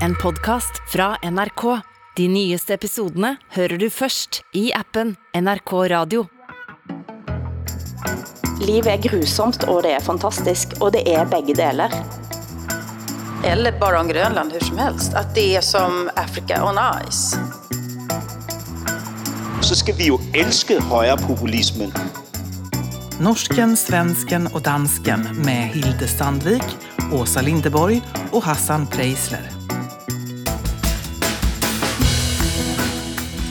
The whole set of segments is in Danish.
En podcast fra NRK. De nyeste episodene hører du først i appen NRK Radio. Livet er grusomt, og det er fantastisk, og det er begge deler. Eller bara om Grönland hur som helst. Att det är som Africa on ice. så skal vi jo elske højrepopulismen. Norsken, svensken och dansken med Hilde Sandvik, Åsa Lindeborg och Hassan Preisler.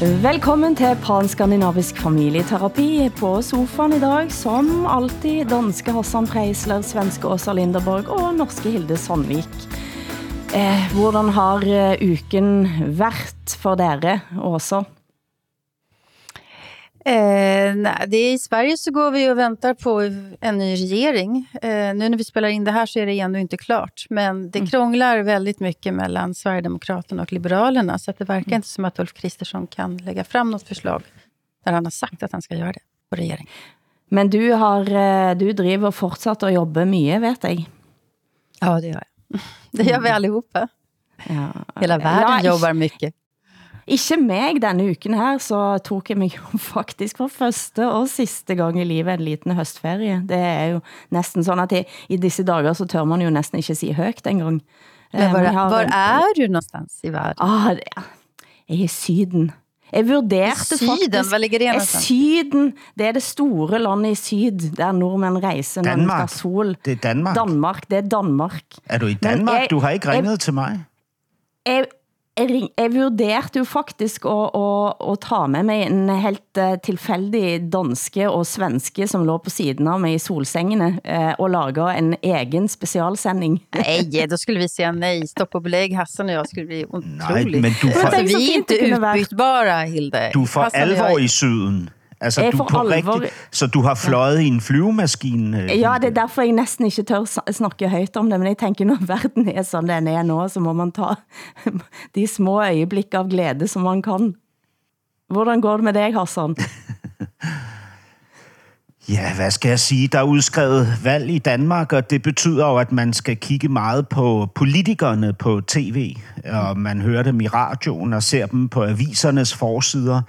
Velkommen til Panskandinavisk familieterapi. På sofaen i dag, som alltid, danske Hassan Preisler, svenske Åsa Linderborg og norske Hilde Sandvik. Eh, hvordan har eh, uken vært for dere, Åsa? Eh, nej, det är, I Sverige så går vi och väntar på en ny regering. Eh, nu när vi spelar in det här så är det ändå inte klart. Men det krånglar väldigt mycket mellan Sverigedemokraterna och Liberalerna. Så att det verkar inte som att Ulf Kristersson kan lägga fram något förslag där han har sagt att han ska göra det på regering. Men du, har, eh, du driver fortsatt at jobbe mye, vet jeg. Ja, det gör jag. Det gör vi allihopa. Ja. Hela världen Ja, jobbar mycket. Ikke meg denne uken her, så tog jeg mig faktisk for første og sidste gang i livet en liten høstferie. Det er jo næsten sådan, at i, i disse dager så tør man jo næsten ikke sige høgt engang. Men Eh, man har en- är du någonstans i världen? Ah, det er, jeg er i syden. Jeg vurderte Syden? faktisk... Hvor ligger det Eh, någonstans? Syden, det er det store landet i syd, der nordmænd rejser når skal Danmark. have sol. Det er Danmark. Danmark, det er Danmark. Er du i Danmark? jeg- Du har ikke jeg- ringet til mig. jeg, jeg, jeg vurderte jo faktisk at, at, at ta med mig en helt uh, tilfældig danske og svenske, som lå på siden av mig i solsengene, uh, og lage en egen specialsending. Nej, då skulle vi säga nej. Stopp och belägg. Hassan och jag skulle bli otroligt. men du får- Alltså, vi är inte utbytbara, Hilde. Du jag- alvor i syden. Altså, Jeg du på alvor- rigtig, så du har fløjet i en flyvemaskine. øh, Ja, det er derfor jeg næsten ikke tør snakke højt om det, men jeg tænker, når verden er sådan den er nå, så må man ta de små øjeblik av glæde, som man kan. Hvordan går det med dig, Hassan? Ja, hvad skal jeg sige? Der er udskrevet valg i Danmark, og det betyder jo, at man skal kigge meget på politikerne på tv, og man hører dem i radioen og ser dem på avisernes forsider.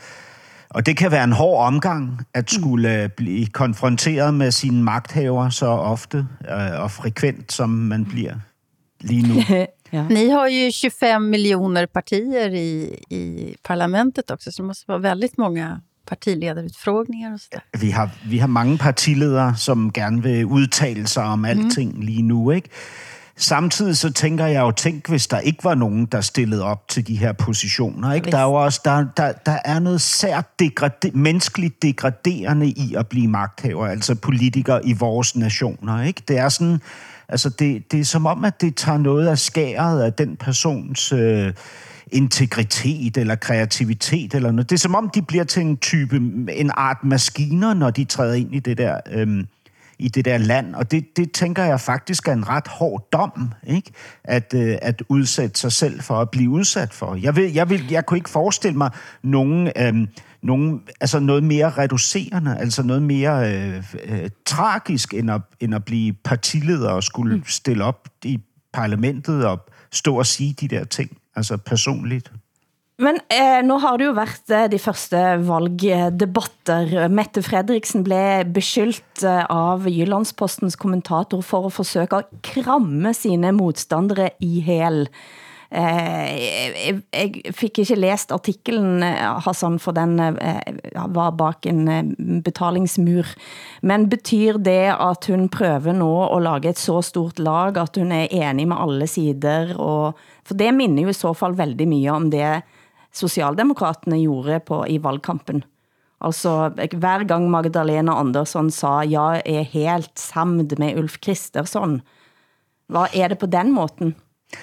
Og det kan være en hård omgang at skulle øh, blive konfronteret med sine magthaver så ofte øh, og frekvent, som man bliver lige nu. ja. Ni har ju 25 miljoner partier i, i parlamentet också, så det måste vara väldigt många partiledarutfrågningar och sådär. Vi har, vi har mange partiledere, som gerne vil udtale sig om alting mm. lige nu, ikke? Samtidig så tænker jeg jo, tænk hvis der ikke var nogen, der stillede op til de her positioner. Ikke? Der er jo også der, der, der er noget sært degrade, menneskeligt degraderende i at blive magthaver, altså politikere i vores nationer. Ikke? Det er sådan, altså det, det er som om, at det tager noget af skæret af den persons øh, integritet eller kreativitet eller noget. Det er som om, de bliver til en type, en art maskiner, når de træder ind i det der... Øh, i det der land, og det, det tænker jeg faktisk er en ret hård dom, ikke? At, øh, at udsætte sig selv for at blive udsat for. Jeg, ved, jeg, vil, jeg kunne ikke forestille mig nogen, øh, nogen, altså noget mere reducerende, altså noget mere øh, øh, tragisk, end at, end at blive partileder og skulle stille op i parlamentet og stå og sige de der ting, altså personligt. Men eh, nu har det jo været eh, de første valgdebatter. Mette Fredriksen blev beskyldt eh, av Jyllandspostens kommentator for at forsøge at kramme sine modstandere i hel. Eh, jeg, jeg fik ikke læst artiklen, eh, Hassan, for den eh, var bak en betalingsmur. Men betyr det, at hun prøver nu at lage et så stort lag, at hun er enig med alle sider? Og, for det minder jo i så fall veldig mye om det Socialdemokraterne gjorde på, i valgkampen. Altså, hver gang Magdalena Andersson sa, jeg er helt samd med Ulf Kristersson. Hvad er det på den måten?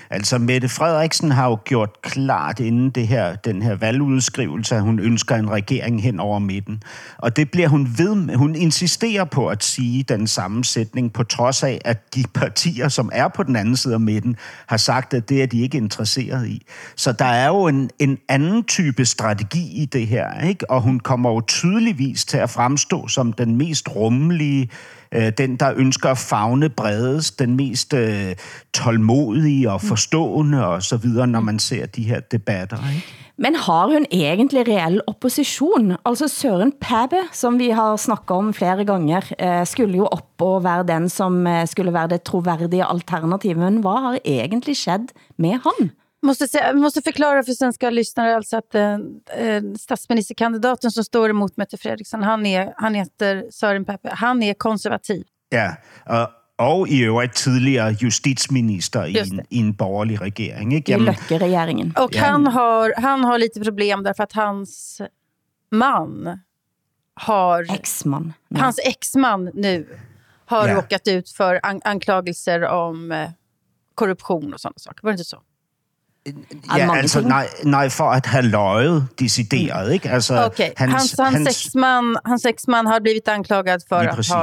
Altså, Mette Frederiksen har jo gjort klart inden det her, den her valgudskrivelse, at hun ønsker en regering hen over midten. Og det bliver hun ved med. Hun insisterer på at sige den samme sætning, på trods af, at de partier, som er på den anden side af midten, har sagt, at det er de ikke interesseret i. Så der er jo en, en anden type strategi i det her, ikke? Og hun kommer jo tydeligvis til at fremstå som den mest rummelige, øh, den, der ønsker at fagne bredest, den mest øh, tålmodige og forstående og så videre, når man ser de her debatter. Ikke? Men har hun egentlig reell opposition? Altså Søren Pape, som vi har snakket om flere gange, eh, skulle jo op og være den, som eh, skulle være det troværdige alternativ. Men hvad har egentlig skett med han? Måste, säga, måste förklara för svenska lyssnare alltså att eh, eh, statsministerkandidaten som står emot Mette Fredriksson, han, är, han heter Søren Pape. Han är konservativ. Ja, og, og i øvrigt tidligere justitsminister i en, i en borgerlig regering. Ikke? I Løkke-regeringen. Och Ja. han, har, han har lite problem därför att hans man har... Eksman. Hans exman nu har Ja. råkat ut för an anklagelser om eh, korruption och sådana saker. Var det inte så? Ja, mange altså ting. nej, nej, for at have løjet decideret, ikke? Altså, Okej, hans, hans, exman, hans exman har blivit anklagad för Ja, att precis.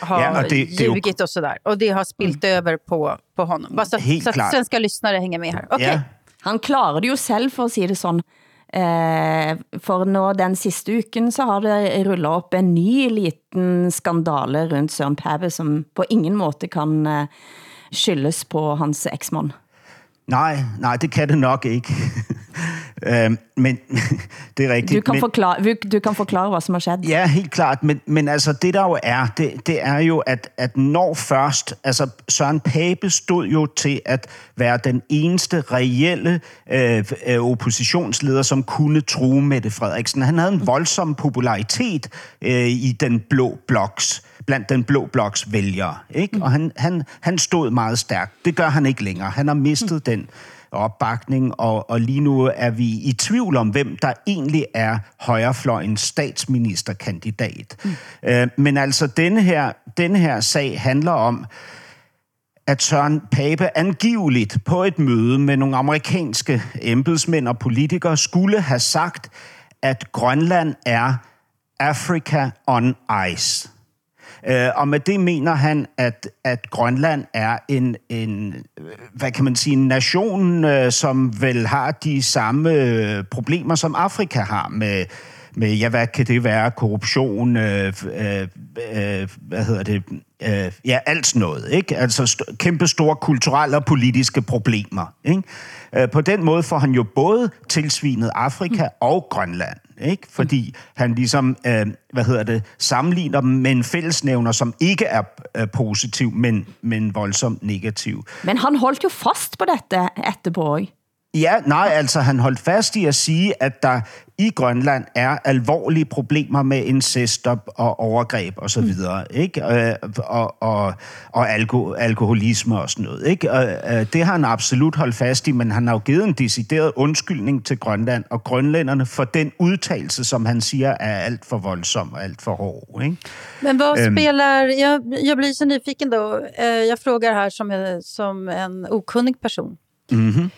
ha, ha Ja, och det- det ju- ljugit och sådär. Och det har spilt över på, på honom. Bara så, Helt så att klart. svenska lyssnare hänger med här. Okej. Ja, Han klarer det jo selv, for at sige det sådan. Eh, for nå den sidste uken, så har det rullet op en ny liten skandale rundt Søren Pape, som på ingen måde kan eh, skyldes på hans eksmand. Nej, nej, det kan det nok ikke. øhm, men det er rigtigt. Du kan, men, forklare, du kan forklare, hvad som har skett. Ja, helt klart. Men, men altså, det der jo er, det, det er jo, at, at når først... Altså, Søren Pape stod jo til at være den eneste reelle øh, øh, oppositionsleder, som kunne true Mette Frederiksen. Han havde en voldsom popularitet øh, i den blå bloks blandt den blå bloks vælgere. Ikke? Og han, han, han stod meget stærkt. Det gør han ikke længere. Han har mistet den opbakning, og, og lige nu er vi i tvivl om, hvem der egentlig er højrefløjens statsministerkandidat. Mm. Øh, men altså, denne her, denne her sag handler om, at Søren Pape angiveligt på et møde med nogle amerikanske embedsmænd og politikere skulle have sagt, at Grønland er Africa on ice. Øh, og med det mener han, at, at Grønland er en, en, øh, hvad kan man sige, en nation, øh, som vel har de samme øh, problemer, som Afrika har med, med, ja, hvad kan det være, korruption, øh, øh, øh, hvad hedder det, øh, ja, alt sådan noget, ikke? Altså st- kæmpe store kulturelle og politiske problemer, ikke? Øh, på den måde får han jo både tilsvinet Afrika og Grønland, ikke? Fordi han ligesom, øh, hvad hedder det, sammenligner dem med en fællesnævner, som ikke er øh, positiv, men, men voldsomt negativ. Men han holdt jo fast på dette etterpå. ikke? Ja, nej, altså han holdt fast i at sige, at der i Grønland er alvorlige problemer med incest og, overgreb og så videre, ikke? Øh, og, og, og alko, alkoholisme og sådan noget, ikke? Og, øh, det har han absolut holdt fast i, men han har jo givet en decideret undskyldning til Grønland og grønlænderne for den udtalelse, som han siger er alt for voldsom og alt for hård, ikke? Men vad Ehm. spelar... Jag, jag blir så nyfiken då. Eh, jag frågar här som, en- som en okunnig person. Mhm.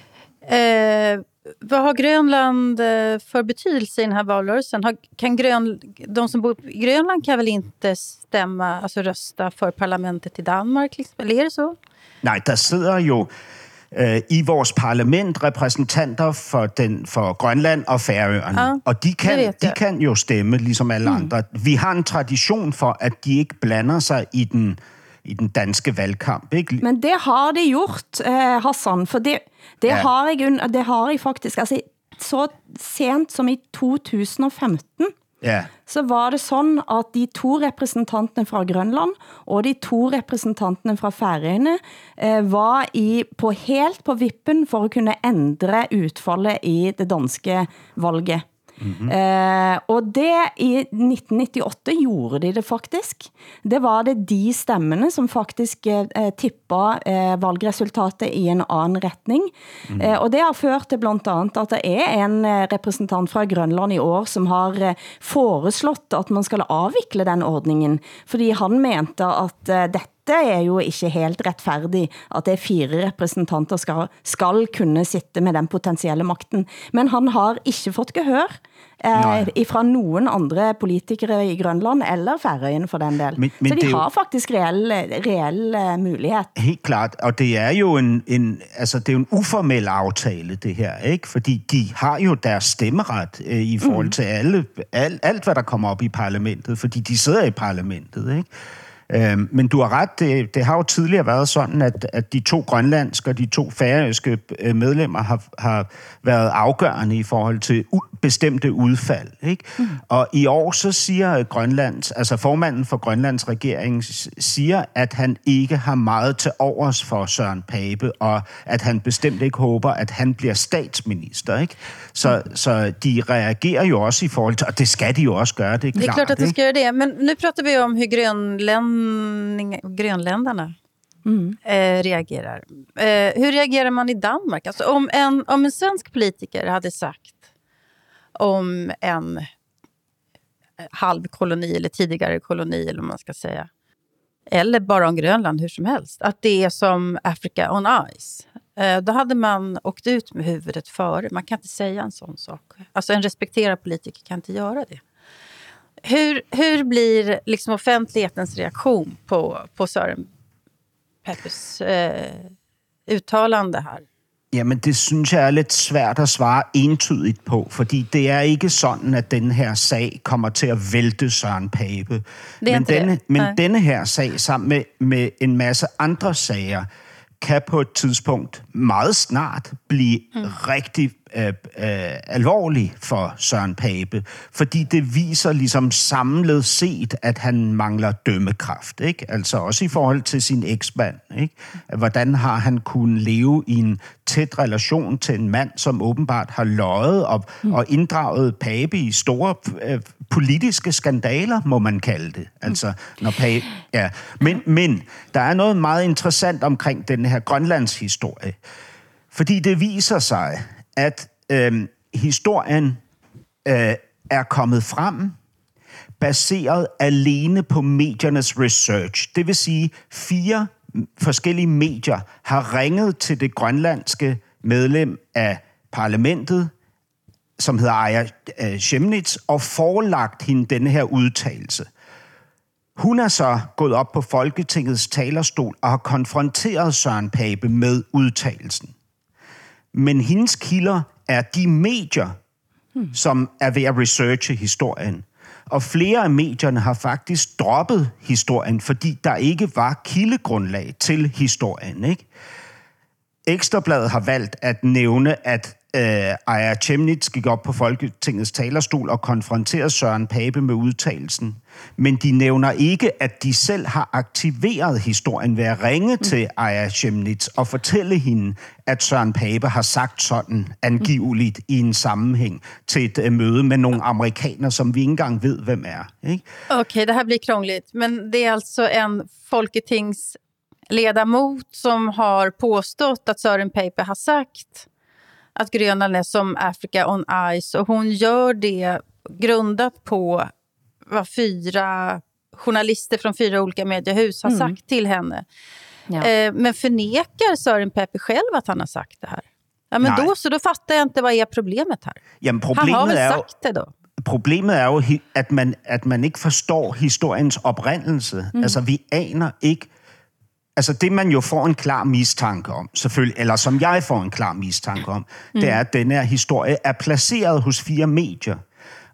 Eh, vad har Grönland eh, för betydelse i den här valrörelsen? Har, kan Grön, de som bor i Grönland kan väl inte stämma, alltså rösta för parlamentet i Danmark? Liksom? Eller är det så? Nej, der sidder jo øh, i vores parlament repræsentanter for, den, for Grønland og Færøerne. Ja, og de kan, de kan jo stemme, ligesom alle mm. andre. Vi har en tradition for, at de ikke blander sig i den, i den danske valgkamp. Ikke? Men det har de gjort, eh, Hassan, for det, det, Ja. har jeg, det har jeg faktisk, altså så sent som i 2015, Ja. så var det sådan, at de to repræsentanterne fra Grønland og de to repræsentanterne fra Færøerne eh, var i, på helt på vippen for at kunne ændre udfaldet i det danske valget. Mm-hmm. Eh, og det i 1998 gjorde de det faktisk. Det var det de stemmene som faktisk eh, tippa eh, valgresultatet i en anden retning. Mm. Eh, og det har ført til blandt andet, at det er en eh, repræsentant fra Grønland i år, som har eh, foreslået, at man skal afvikle den ordningen, fordi han mente, at eh, dette dette er jo ikke helt retfærdigt, at det er fire repræsentanter skal, skal kunne sitte med den potentielle magten. Men han har ikke fået gehør eh, fra nogen andre politikere i Grønland eller Færøerne for den del. Men- men Så de er jo- har faktisk reel, reel eh, mulighed. Helt klart, og det er jo en, en, altså det er en uformel aftale, det her, ikke? Fordi de har jo deres stemmeret øh, i forhold til alle, alt, alt, hvad der kommer op i parlamentet, fordi de sidder i parlamentet, ikke? Øh, men du har ret, det, det har jo tidligere været sådan, at, at de to grønlandske og de to færøske øh, medlemmer har, har været afgørende i forhold til u- bestemte udfald. Ikke? Mm. Og i år så siger Grønlands, altså formanden for Grønlands regering siger, at han ikke har meget til overs for Søren Pape, og at han bestemt ikke håber, at han bliver statsminister. Ikke? Så, mm. så de reagerer jo også i forhold til, og det skal de jo også gøre, det er klart. Det är klart att de ikke? ska göra det. Men nu pratar vi om hur grönländing, grönländarna Mm. eh, reagerar. Eh, hur reagerar man i Danmark? Alltså om, en, om en svensk politiker hade sagt om en halvkoloni eller tidigare koloni, eller vad man ska säga, eller bara om Grönland, hur som helst, att det är som Africa on Ice. Eh, då hade man åkt ut med huvudet före. Man kan inte säga en sån sak. Alltså en respekterad politiker kan inte göra det. Hur, hur blir liksom offentlighetens reaktion på, på Søren Peppers eh, uttalande her? Jamen, det synes jeg er lidt svært at svare entydigt på, fordi det er ikke sådan, at den her sag kommer til at vælte Søren Pape. men denne, men Nej. denne her sag, sammen med, med en masse andre sager, kan på et tidspunkt meget snart blive mm. rigtig øh, øh, alvorlig for Søren Pape, fordi det viser ligesom samlet set, at han mangler dømmekraft. Ikke? Altså også i forhold til sin eksmand. Ikke? Hvordan har han kunnet leve i en tæt relation til en mand, som åbenbart har løjet og, mm. og inddraget Pape i store øh, politiske skandaler, må man kalde det. Altså, når Pape, ja. men, men der er noget meget interessant omkring den her Grønlands historie. Fordi det viser sig, at øh, historien øh, er kommet frem baseret alene på mediernes research. Det vil sige, fire forskellige medier har ringet til det grønlandske medlem af parlamentet, som hedder Aya øh, Shemnitz, og forelagt hende denne her udtalelse. Hun er så gået op på Folketingets talerstol og har konfronteret Søren Pape med udtalelsen. Men hendes kilder er de medier, hmm. som er ved at researche historien. Og flere af medierne har faktisk droppet historien, fordi der ikke var kildegrundlag til historien. Ikke? Ekstrabladet har valgt at nævne, at øh, Aya Chemnitz gik op på Folketingets talerstol og konfronterede Søren Pape med udtalelsen. Men de nævner ikke, at de selv har aktiveret historien ved at ringe mm. til Aya Chemnitz og fortælle hende, at Søren Pape har sagt sådan angiveligt i en sammenhæng til et øh, møde med nogle amerikanere, som vi ikke engang ved, hvem er. Ikke? Okej, det här blir krångligt. Men det är alltså en folketingsledamot som har påstått att Søren Pape har sagt att Grönland är som Africa on Ice. Och hon gör det grundat på vad fyra journalister från fyra olika mediehus har sagt till henne. Ja. Eh, men förnekar Søren Pape själv att han har sagt det här? Ja, men Nej. då, så då fattar jag inte vad är problemet här. Jamen, Han har problemet väl sagt det då? problemet er jo, at man, at man ikke forstår historiens oprindelse. Mm. Altså, vi aner ikke... Altså, det man jo får en klar mistanke om, selvfølgelig, eller som jeg får en klar mistanke om, mm. det er, at den her historie er placeret hos fire medier.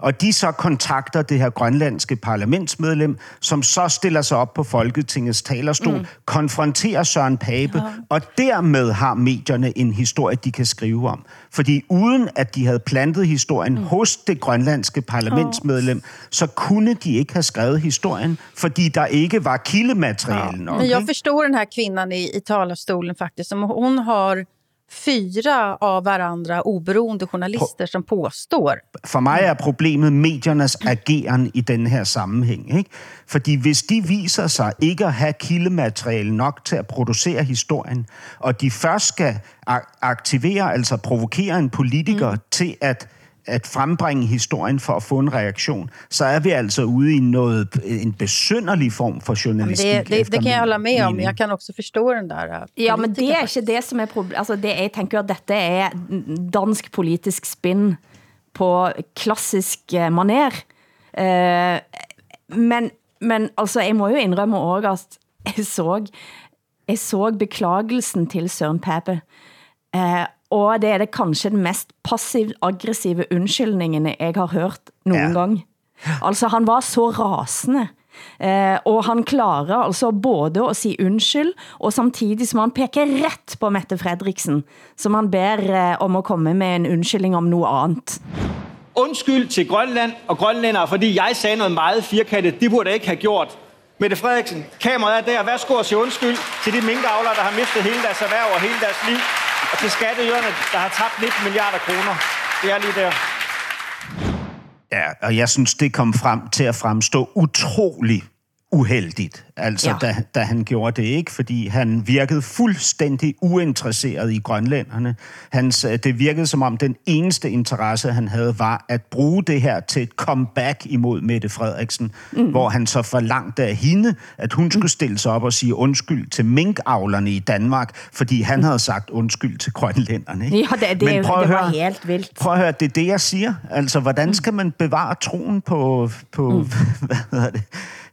Og de så kontakter det her grønlandske parlamentsmedlem, som så stiller sig op på Folketingets talerstol, mm. konfronterer Søren Pape, ja. og dermed har medierne en historie, de kan skrive om. Fordi uden at de havde plantet historien mm. hos det grønlandske parlamentsmedlem, så kunne de ikke have skrevet historien, fordi der ikke var kildemateriale nok. Men jag ikke? förstår den här kvinnan i, i talarstolen faktiskt. Som hon har fyra av varandra oberoende journalister som påstår. For mig er problemet mediernes ageren i den her sammenhæng. Ikke? Fordi hvis de viser sig ikke at have kildemateriale nok til at producere historien, og de først skal ak- aktivere, altså provokere en politiker mm. til at at frembringe historien for at få en reaktion, så er vi altså ude i noget, en besynderlig form for Men journalistik. det, det, det kan jag min hålla med om. Jag kan också förstå den där uh, Ja, men det er ikke det som er problemet. Altså, det, jeg tænker at dette er dansk politisk spin på klassisk eh, maner. Eh, men, men altså, jeg må jo indrømme også, at jeg så, jeg så beklagelsen til Søren Pape. Eh, og det er det kanskje den mest passiv-aggressive undskyldningen jeg har hørt nogen Ja. gang. Altså, han var så rasende Eh, og han klarer altså både at sige undskyld, og samtidig som han peker ret på Mette Frederiksen, som han ber eh, om at komme med en undskyldning om noget andet. Undskyld til Grønland og grønlændere, fordi jeg sagde noget meget firkantet. Det burde jeg ikke have gjort. Mette Frederiksen, kameraet er der. Værsgo at sige undskyld til de minkavlere, der har mistet hele deres erhverv og hele deres liv. Og til skatteyderne, der har tabt 19 milliarder kroner. Det er lige der. Ja, og jeg synes, det kom frem til at fremstå utrolig uheldigt, altså ja. da, da han gjorde det, ikke? Fordi han virkede fuldstændig uinteresseret i grønlænderne. Hans, øh, det virkede som om den eneste interesse, han havde, var at bruge det her til et comeback imod Mette Frederiksen, mm. hvor han så forlangte af hende, at hun skulle stille sig op og sige undskyld til minkavlerne i Danmark, fordi han havde sagt undskyld til grønlænderne. Ikke? Ja, det, det, Men prøv det var høre, helt vildt. Prøv at høre, det er det, jeg siger. Altså, hvordan skal man bevare troen på, på mm. hvad hedder det,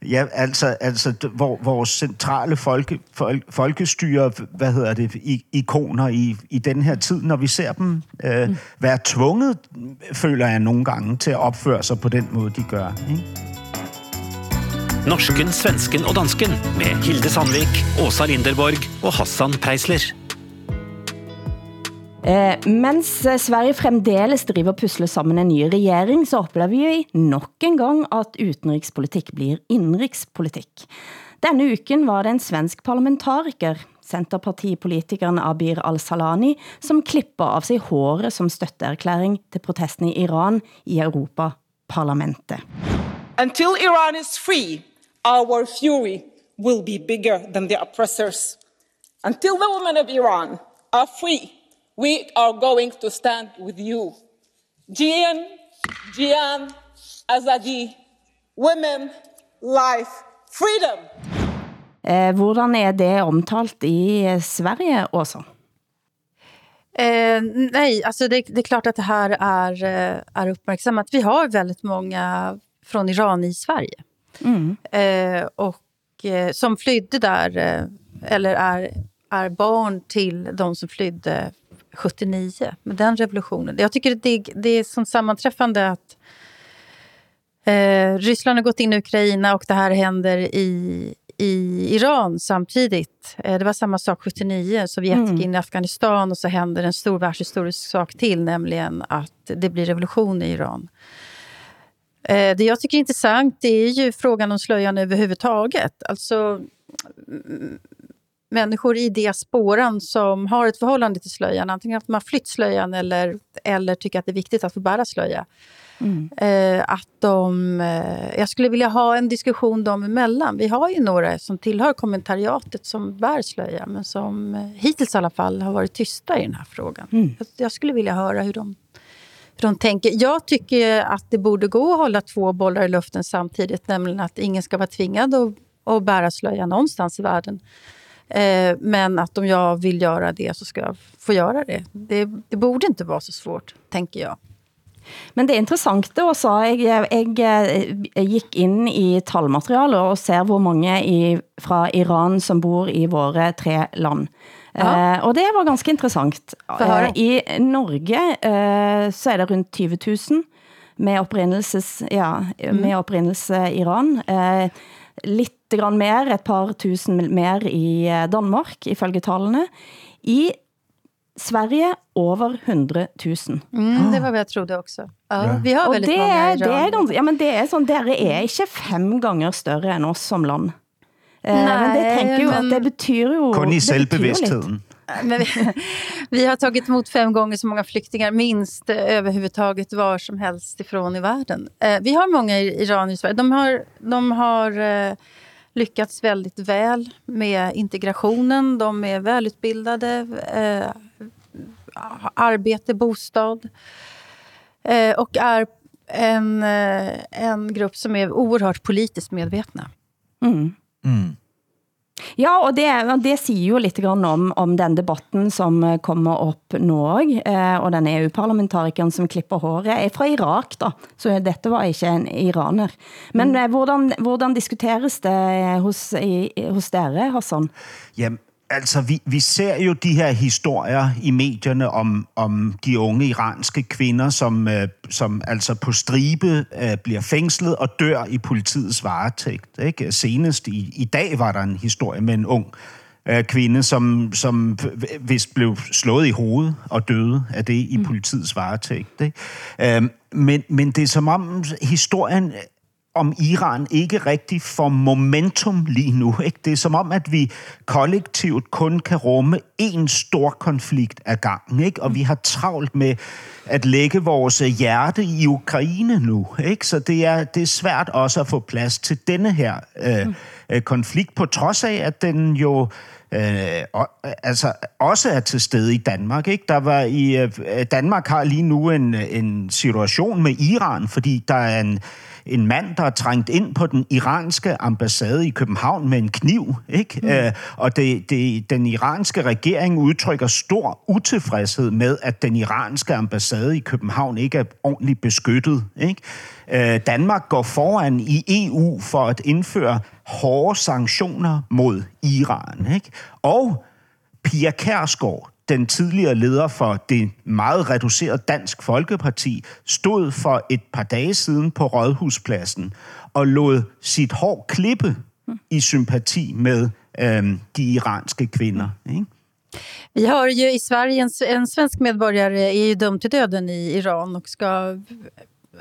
Ja, altså, altså hvor vores centrale folke, folk, folkestyre, hvad hedder det, ikoner i, i den her tid, når vi ser dem øh, mm. være tvunget, føler jeg nogle gange, til at opføre sig på den måde, de gør. Ikke? Norsken, svensken og dansken med Hilde Sandvik, Åsa Linderborg og Hassan Preisler. Eh, mens eh, Sverige fremdeles driver pusle sammen en ny regering, så oplever vi nok en gang at utenrikspolitik blir indenrikspolitik. Denne uken var det en svensk parlamentariker, Centerpartipolitikeren Abir al-Salani, som klipper av sig håret som støtteerklæring til protesten i Iran i Europa-parlamentet. Until Iran is free, our fury will be bigger than the oppressors. Until the women of Iran are free, we are going to stand with you. Jian, Jian, Azadi, women, life, freedom. Eh, hvordan er det omtalt i Sverige også? Eh, nej, alltså det, det är klart att det här är, eh, är uppmärksammat. Vi har väldigt många från Iran i Sverige. Mm. Eh, och eh, som flydde där, eh, eller är, är barn till de som flydde 79, med den revolutionen. Jag tycker det, det är som sammanträffande att eh, Ryssland har gått in i Ukraina och det här händer i, i Iran samtidigt. Eh, det var samma sak 79, Sovjet mm. gick in i Afghanistan och så händer en stor världshistorisk sak till, nämligen att det blir revolution i Iran. Eh, det jag tycker är intressant det är ju frågan om slöjan överhuvudtaget. Alltså, människor i diasporan som har ett förhållande till slöjan. Antingen att man flytt slöjan eller, eller tycker att det är viktigt att få bära slöja. Mm. Eh, att de, eh, jag skulle vilja ha en diskussion dem emellan. Vi har ju några som tillhör kommentariatet som bär slöja men som eh, hittills i alla fall har varit tysta i den här frågan. Mm. Jag, jag skulle vilja höra hur de, hur de tänker. Jag tycker att det borde gå att hålla två bollar i luften samtidigt. Nämligen att ingen ska vara tvingad att, att bära slöja någonstans i världen. Eh, men att om jag vill göra det så ska jag få göra det. Det, det borde inte vara så svårt, tänker jag. Men det er interessant det også. Jeg, jeg, gik ind i talmaterialet og ser hvor mange i, fra Iran som bor i våre tre land. Ja. Eh, og det var ganske interessant. Eh, I Norge eh, så er det rundt 20 000 med oprindelses, ja, mm. med oprindelses Iran. Eh, lidt grann mer, et par tusen mer i eh, Danmark, ifølge tallene. I Sverige over 100 000. Mm, det var hvad jeg troede også. Ja, ja. Vi har og väldigt det, många det er, ganske, ja, men det er sådan, dere er ikke fem ganger større end oss som land. Nej, eh, men det tænker jo, men... at det betyder jo... Kun i selvbevidstheden. Men vi, vi har tagit emot fem gånger så många flyktingar, minst eh, överhuvudtaget var som helst ifrån i världen. Eh, vi har många iranier i Sverige. De har, de har eh, lyckats väldigt väl med integrationen. De är välutbildade, eh, arbete, bostad eh, och är en, eh, en grupp som är oerhört politiskt medvetna. Mm. Mm. Ja, og det, det siger jo lidt grann om, om den debatten, som eh, kommer op nu eh, og den EU-parlamentarikeren, som klipper håret, er fra Irak da, så dette var ikke en iraner. Men mm. hvordan, hvordan diskuteres det hos, i, hos dere, Hassan? Jamen, altså, vi, vi ser jo de her historier i medierne om, om de unge iranske kvinder, som, øh, som altså på stribe øh, bliver fængslet og dør i politiets varetægt. Ikke? Senest i, i dag var der en historie med en ung øh, kvinde, som, som vist blev slået i hovedet og døde af det i mm. politiets varetægt. Ikke? Øh, men, men det er som om historien om Iran ikke rigtig får momentum lige nu. Ikke? Det er som om, at vi kollektivt kun kan rumme en stor konflikt ad gangen, ikke? og vi har travlt med at lægge vores hjerte i Ukraine nu. Ikke? Så det er, det er svært også at få plads til denne her øh, mm. konflikt, på trods af, at den jo øh, og, altså også er til stede i Danmark. Ikke? Der var i øh, Danmark har lige nu en, en situation med Iran, fordi der er en en mand, der er trængt ind på den iranske ambassade i København med en kniv. Ikke? Mm. Øh, og det, det, den iranske regering udtrykker stor utilfredshed med, at den iranske ambassade i København ikke er ordentligt beskyttet. Ikke? Øh, Danmark går foran i EU for at indføre hårde sanktioner mod Iran. Ikke? Og Pia Kærsgaard, den tidligere leder for det meget reducerede Dansk Folkeparti, stod for et par dage siden på Rådhuspladsen og lod sit hår klippe i sympati med øhm, de iranske kvinder. Ikke? Vi har ju i Sverige en, en svensk medborgare är ju dömd till döden i Iran och ska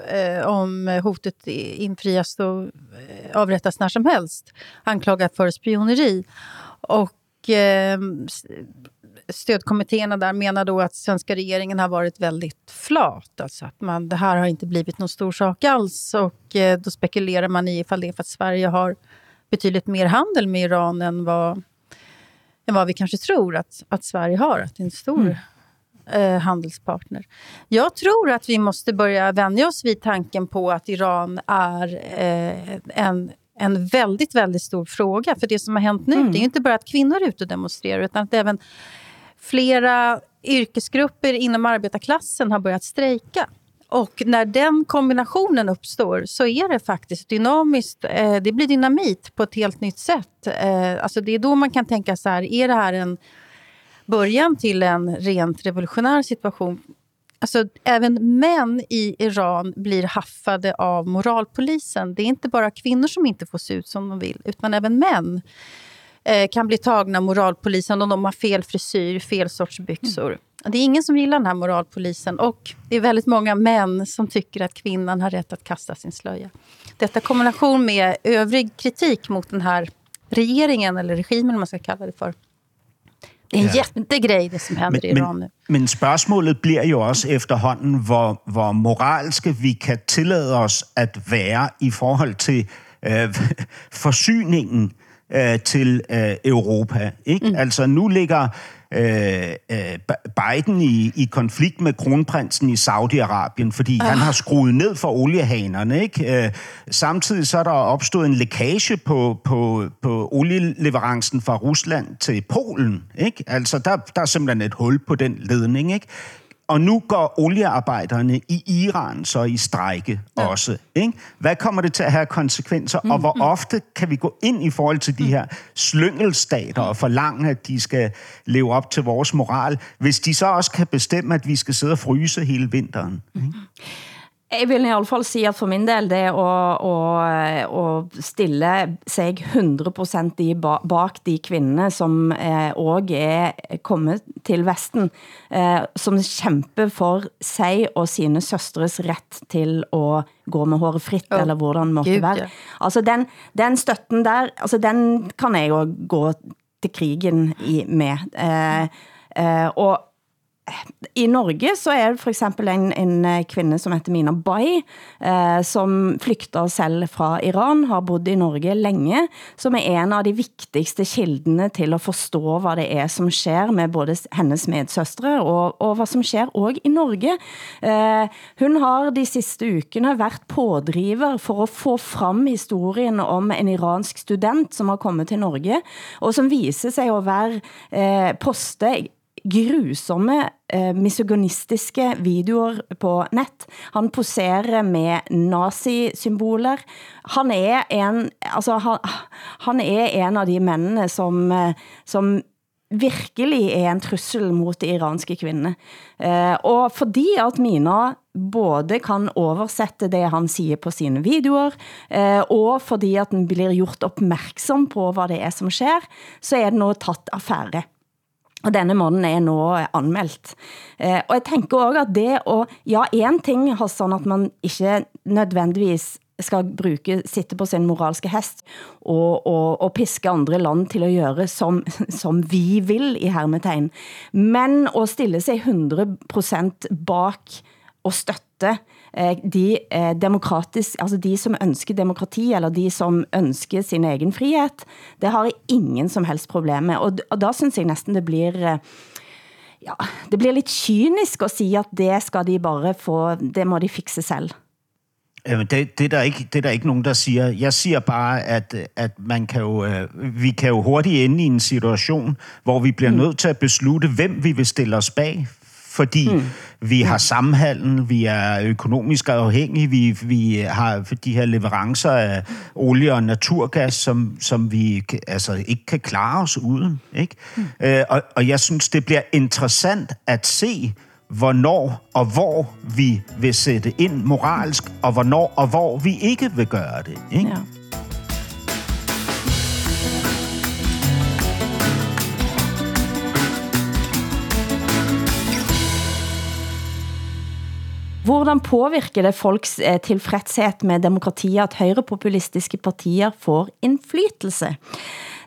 eh, om hotet infrias och eh, avrättas när som helst. Anklagad för spioneri. Och eh, stödkommittéerna där menar då att svenska regeringen har varit väldigt flat. Alltså att man, det här har inte blivit någon stor sak alls. Och eh, då spekulerar man i ifall det är för att Sverige har betydligt mer handel med Iran än vad, än vad vi kanske tror att, att Sverige har. Att det är en stor mm. eh, handelspartner. Jag tror att vi måste börja vänja oss vid tanken på att Iran är eh, en en väldigt, väldigt stor fråga. För det som har hänt nu, mm. det är inte bara att kvinnor är ute och demonstrerar, utan att även flera yrkesgrupper inom arbetarklassen har börjat strejka. Och när den kombinationen uppstår så är det faktiskt dynamiskt. Eh, det blir dynamit på ett helt nytt sätt. Eh, alltså det är då man kan tänka så här, är det här en början till en rent revolutionär situation? Alltså, även män i Iran blir haffade av moralpolisen. Det är inte bara kvinnor som inte får se ut som de vill, utan även män eh, kan bli tagna moralpolisen om de har fel frisyr, fel sorts byxor. Mm. Det är ingen som gillar den här moralpolisen och det är väldigt många män som tycker att kvinnan har rätt att kasta sin slöja. Detta kombination med övrig kritik mot den här regeringen, eller regimen man ska kalla det för. Det er en ja. jättegrej, det som händer men, i Iran nu. Men, men spørgsmålet bliver jo også efterhånden, hvor, hvor moralske vi kan tillade os at være i forhold til øh, forsyningen øh, til øh, Europa. Ikke? Mm. Altså nu ligger øh, øh, Biden i, i konflikt med kronprinsen i Saudi-Arabien, fordi ah. han har skruet ned for oliehanerne. Ikke? Øh, samtidig så er der opstået en lækage på, på, på olieleverancen fra Rusland til Polen. Ikke? Altså der, der er simpelthen et hul på den ledning. Ikke? Og nu går oliearbejderne i Iran så i strejke ja. også. Ikke? Hvad kommer det til at have konsekvenser, mm, og hvor mm. ofte kan vi gå ind i forhold til de her slyngelstater og forlange, at de skal leve op til vores moral, hvis de så også kan bestemme, at vi skal sidde og fryse hele vinteren? Ikke? Jeg vil i alle fall sige, at for min del, det å, å, å stille sig 100% i bak de kvinder, som eh, også er kommet til Vesten, eh, som kæmper for sig og sine søstres ret til å gå med håret fritt, oh, eller hvordan måtte Gud, være. Altså den, den støtten der, altså den kan jeg jo gå til krigen i, med. Eh, eh, og i Norge så er det for eksempel en, en eh, kvinde som heter Mina Bai, eh, som flygter selv fra Iran, har bodd i Norge længe, som er en av de vigtigste kildene til at forstå, hvad det er, som sker med både hennes medsøstre og, og hvad som sker også i Norge. Eh, hun har de sidste ukene været pådriver for at få frem historien om en iransk student, som har kommet til Norge, og som viser sig at være eh, poste grusomme eh, misogynistiske videoer på net. Han poserer med nazi-symboler. Han er en, altså, han, han er en av de mændene, som, eh, som virkelig er en trussel mot de iranske kvinderne. Eh, og fordi at Mina både kan oversætte det, han siger på sine videoer, eh, og fordi at den blir gjort opmærksom på, hvad det er, som sker, så er det nu tatt affære. Og denne mannen er nå eh, anmeldt. Eh, og jeg tænker også at det, og ja, en ting, Hassan, at man ikke nødvendigvis skal bruge, sitte på sin moralske hest og, og, og piske andre land til at gøre som, som vi vil i hermetegn. Men at stille sig 100% bak og støtte de eh, demokratisk, altså de som ønsker demokrati, eller de som ønsker sin egen frihed, det har jeg ingen som helst problem med. Og, og da synes jeg næsten det blir... Eh, ja, det blir lidt kynisk at sige, at det skal de bare få, det må de fikse selv. Det, det, er der ikke, det er der ikke nogen, der siger. Jeg siger bare, at, at man kan jo, øh, vi kan jo hurtigt ende i en situation, hvor vi bliver mm. nødt til at beslutte, hvem vi vil stille os bag. Fordi mm. vi har sammenhandel, vi er økonomisk afhængige, vi, vi har de her leverancer af olie og naturgas, som, som vi altså, ikke kan klare os uden. Ikke? Mm. Øh, og, og jeg synes, det bliver interessant at se, hvornår og hvor vi vil sætte ind moralsk, og hvornår og hvor vi ikke vil gøre det. Ikke? Ja. Hvordan påvirker det folks eh, tilfredshed med demokratiet, at højrepopulistiske partier får indflydelse?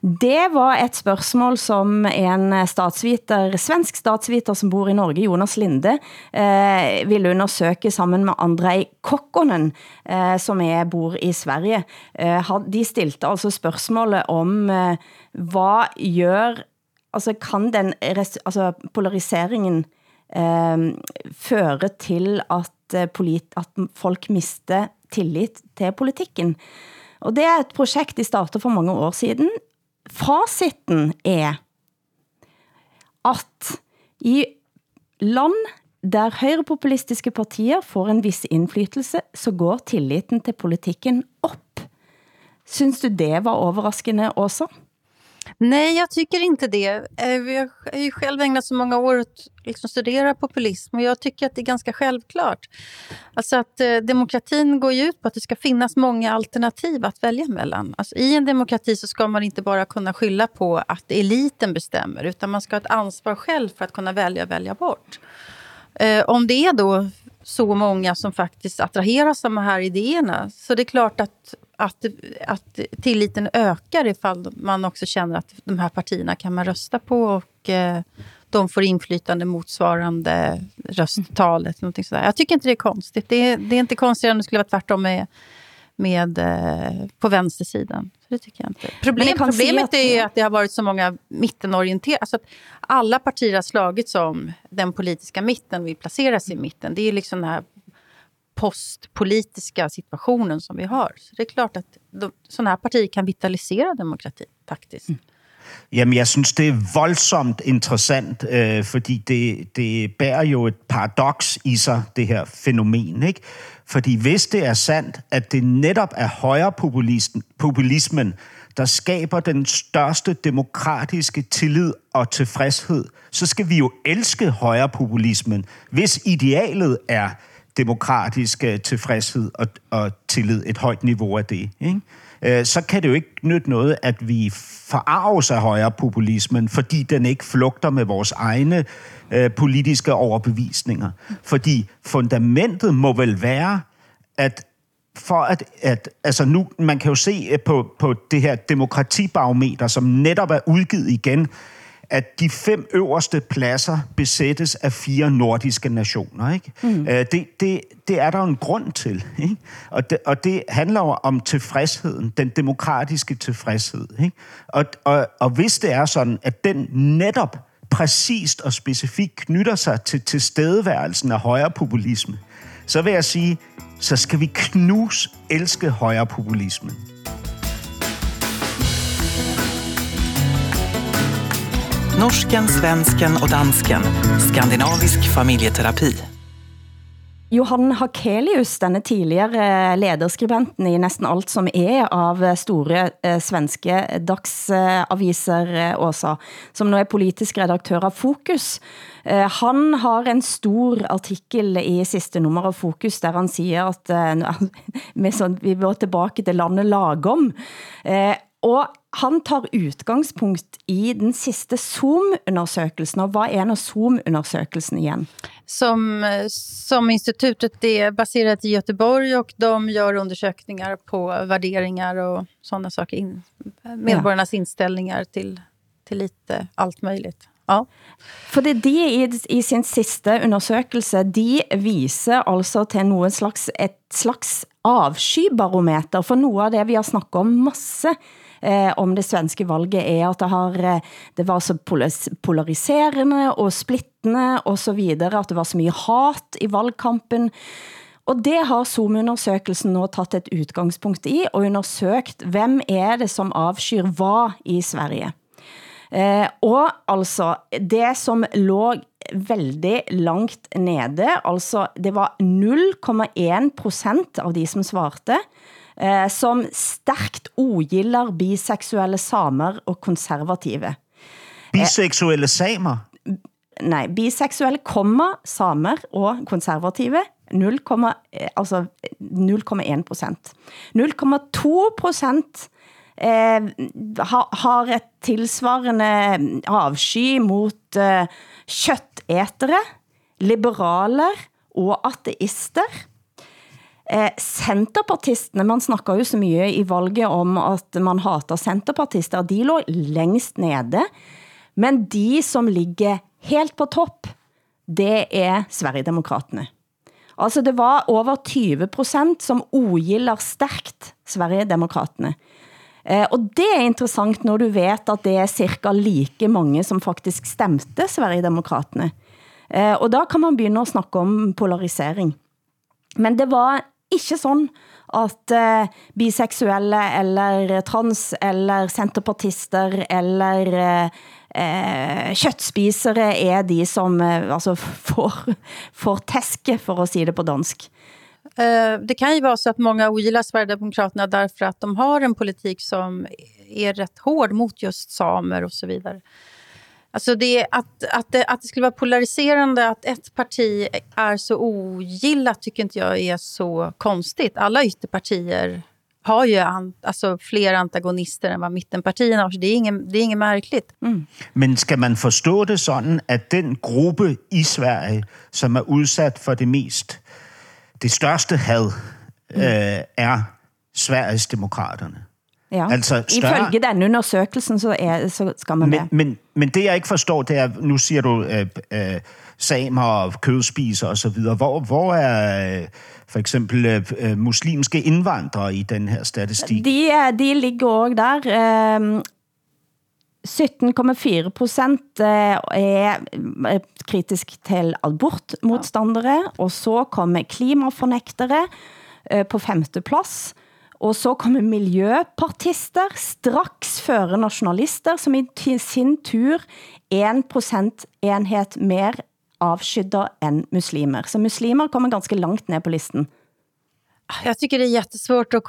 Det var et spørgsmål, som en statsviter, svensk statsviter, som bor i Norge, Jonas Linde, eh, ville undersøge sammen med Andrei Kokkonen, eh, som er, bor i Sverige. Eh, de stilte altså spørgsmålet om, eh, hvad gør, altså kan den altså polariseringen eh, føre til at, eh, polit, at folk mister tillit til politikken? Og det er et projekt, de startede for mange år siden, fasiten er, at i land, der højrepopulistiske partier får en vis indflydelse, så går tilliten til politikken op. Synes du det var overraskende også? Nej, jag tycker inte det. Eh, jag har ju själv ägnat så många år att liksom studera populism och jag tycker att det är ganska självklart. Alltså att eh, demokratin går ju ut på att det ska finnas många alternativ att välja mellan. Alltså I en demokrati så ska man inte bara kunna skylla på att eliten bestämmer utan man ska ha ett ansvar själv för att kunna välja och välja bort. Eh, om det är då så många som faktiskt attraheras av de här idéerna så det är klart att att, att tilliten ökar ifall man också känner att de här partierna kan man rösta på och eh, de får inflytande motsvarande rösttalet. Någonting sådär. Jag tycker inte det är konstigt. Det är, det är inte konstigt om det skulle vara tvärtom med, med, eh, på vänstersidan. Så det tycker jag inte. Problem, problemet är att det har varit så många mittenorienterade... Alltså att alla partier har slagits om den politiska mitten, vi placerar sig i mitten. Det är liksom den här postpolitiska situationen som vi har. Så det är klart att de, sådana här partier kan vitalisera demokrati, faktiskt. Mm. Jamen, jeg synes, det er voldsomt interessant, øh, fordi det, det bærer jo et paradoks i sig, det her fænomen. Ikke? Fordi hvis det er sandt, at det netop er højrepopulismen, der skaber den største demokratiske tillid og tilfredshed, så skal vi jo elske højrepopulismen, hvis idealet er demokratisk øh, tilfredshed og, og tillid, et højt niveau af det. Ikke? Øh, så kan det jo ikke nytte noget, at vi forarves af højere populismen, fordi den ikke flugter med vores egne øh, politiske overbevisninger. Fordi fundamentet må vel være, at for at, at altså nu, man kan jo se øh, på, på det her demokratibarometer, som netop er udgivet igen at de fem øverste pladser besættes af fire nordiske nationer. Ikke? Mm. Øh, det, det, det er der en grund til. Ikke? Og, det, og det handler jo om tilfredsheden, den demokratiske tilfredshed. Ikke? Og, og, og hvis det er sådan, at den netop præcist og specifikt knytter sig til tilstedeværelsen af højre populisme, så vil jeg sige, så skal vi knus elske højre populismen. Norsken, svensken och dansken. Skandinavisk familjeterapi. Johan Hakelius, denne tidligere eh, lederskribenten i næsten alt som er av eh, store eh, svenske dagsaviser, eh, Åsa, som nu er politisk redaktør av Fokus, eh, han har en stor artikel i sidste nummer av Fokus, der han siger, at eh, med sånt, vi var tilbage til landet lagom, eh, og han tar utgangspunkt i den sidste Zoom-undersøgelsen, og hvad er en Zoom-undersøgelsen igen? Som, som institutet är baserat i Göteborg och de gör undersökningar på värderingar och sådana saker. In, medborgarnas ja. inställningar till, till lite allt möjligt. Ja. For det de i, i sin sidste undersøgelse, de viser altså til noget slags, et slags avskybarometer for noget af det, vi har snakket om masse eh, om det svenske valget er, at det, har, eh, det var så polariserende og splittende og så videre, at det var så mye hat i valgkampen. Og det har Zoom-undersøkelsen nå taget et udgangspunkt i, og undersøgt, hvem er det som avskyr hvad i Sverige. Eh, og altså, det som lå veldig langt nede, altså det var 0,1 procent av de som svarte, eh, som stærkt ogillar biseksuelle samer og konservative. Biseksuelle samer? Nej, biseksuelle komma samer og konservative 0, eh, altså 0,1 procent. 0,2 procent eh, har et tilsvarende avsky mot eh, køttätere, liberaler og ateister. Eh, centerpartisterne, man snakker jo så mye i valget om at man hater centerpartister, de lå længst nede, men de som ligger helt på topp, det er Sverigedemokraterne. Altså det var over 20 procent som ogillar stærkt Sverigedemokraterne. Eh, og det er interessant, når du vet, at det er cirka like mange, som faktisk stemte Sverigedemokraterne. Eh, og da kan man begynde at snakke om polarisering. Men det var ikke sådan, at uh, biseksuelle eller eh, trans eller centerpartister eller uh, uh, er de som uh, altså får, får tæske, for at sige det på dansk. Det kan ju vara så att många ogillar Sverigedemokraterna därför att de har en politik som är rätt hård mot just samer och så vidare. Alltså det, att, att, det, att det skulle vara polariserande att ett parti är så ogillat tycker inte jag är så konstigt. Alla ytterpartier har ju an, alltså fler antagonister än vad mittenpartierna har, så det är inget, det är inget märkligt. Mm. Men ska man förstå det sådan, att den gruppe i Sverige, som är utsatt för det mest, det största had, mm. äh, är Sveriges demokraterna? Ja. Altså større... Ifølge den undersøgelsen, så, er, så skal man men, det. Men, men det, jeg ikke forstår, det er, nu siger du øh, øh, samer og kødspiser og så videre. Hvor, hvor er øh, for eksempel øh, øh muslimske indvandrere i den her statistik? De, de ligger også der. Øh, 17,4 procent øh, er kritisk til abortmodstandere, og så kommer klimafornægtere øh, på femte plads. Og så kommer miljøpartister straks føre nationalister, som i sin tur 1% enhet mer avskydda än muslimer. Så muslimer kommer ganska långt ner på listen. Jag tycker det är jättesvårt att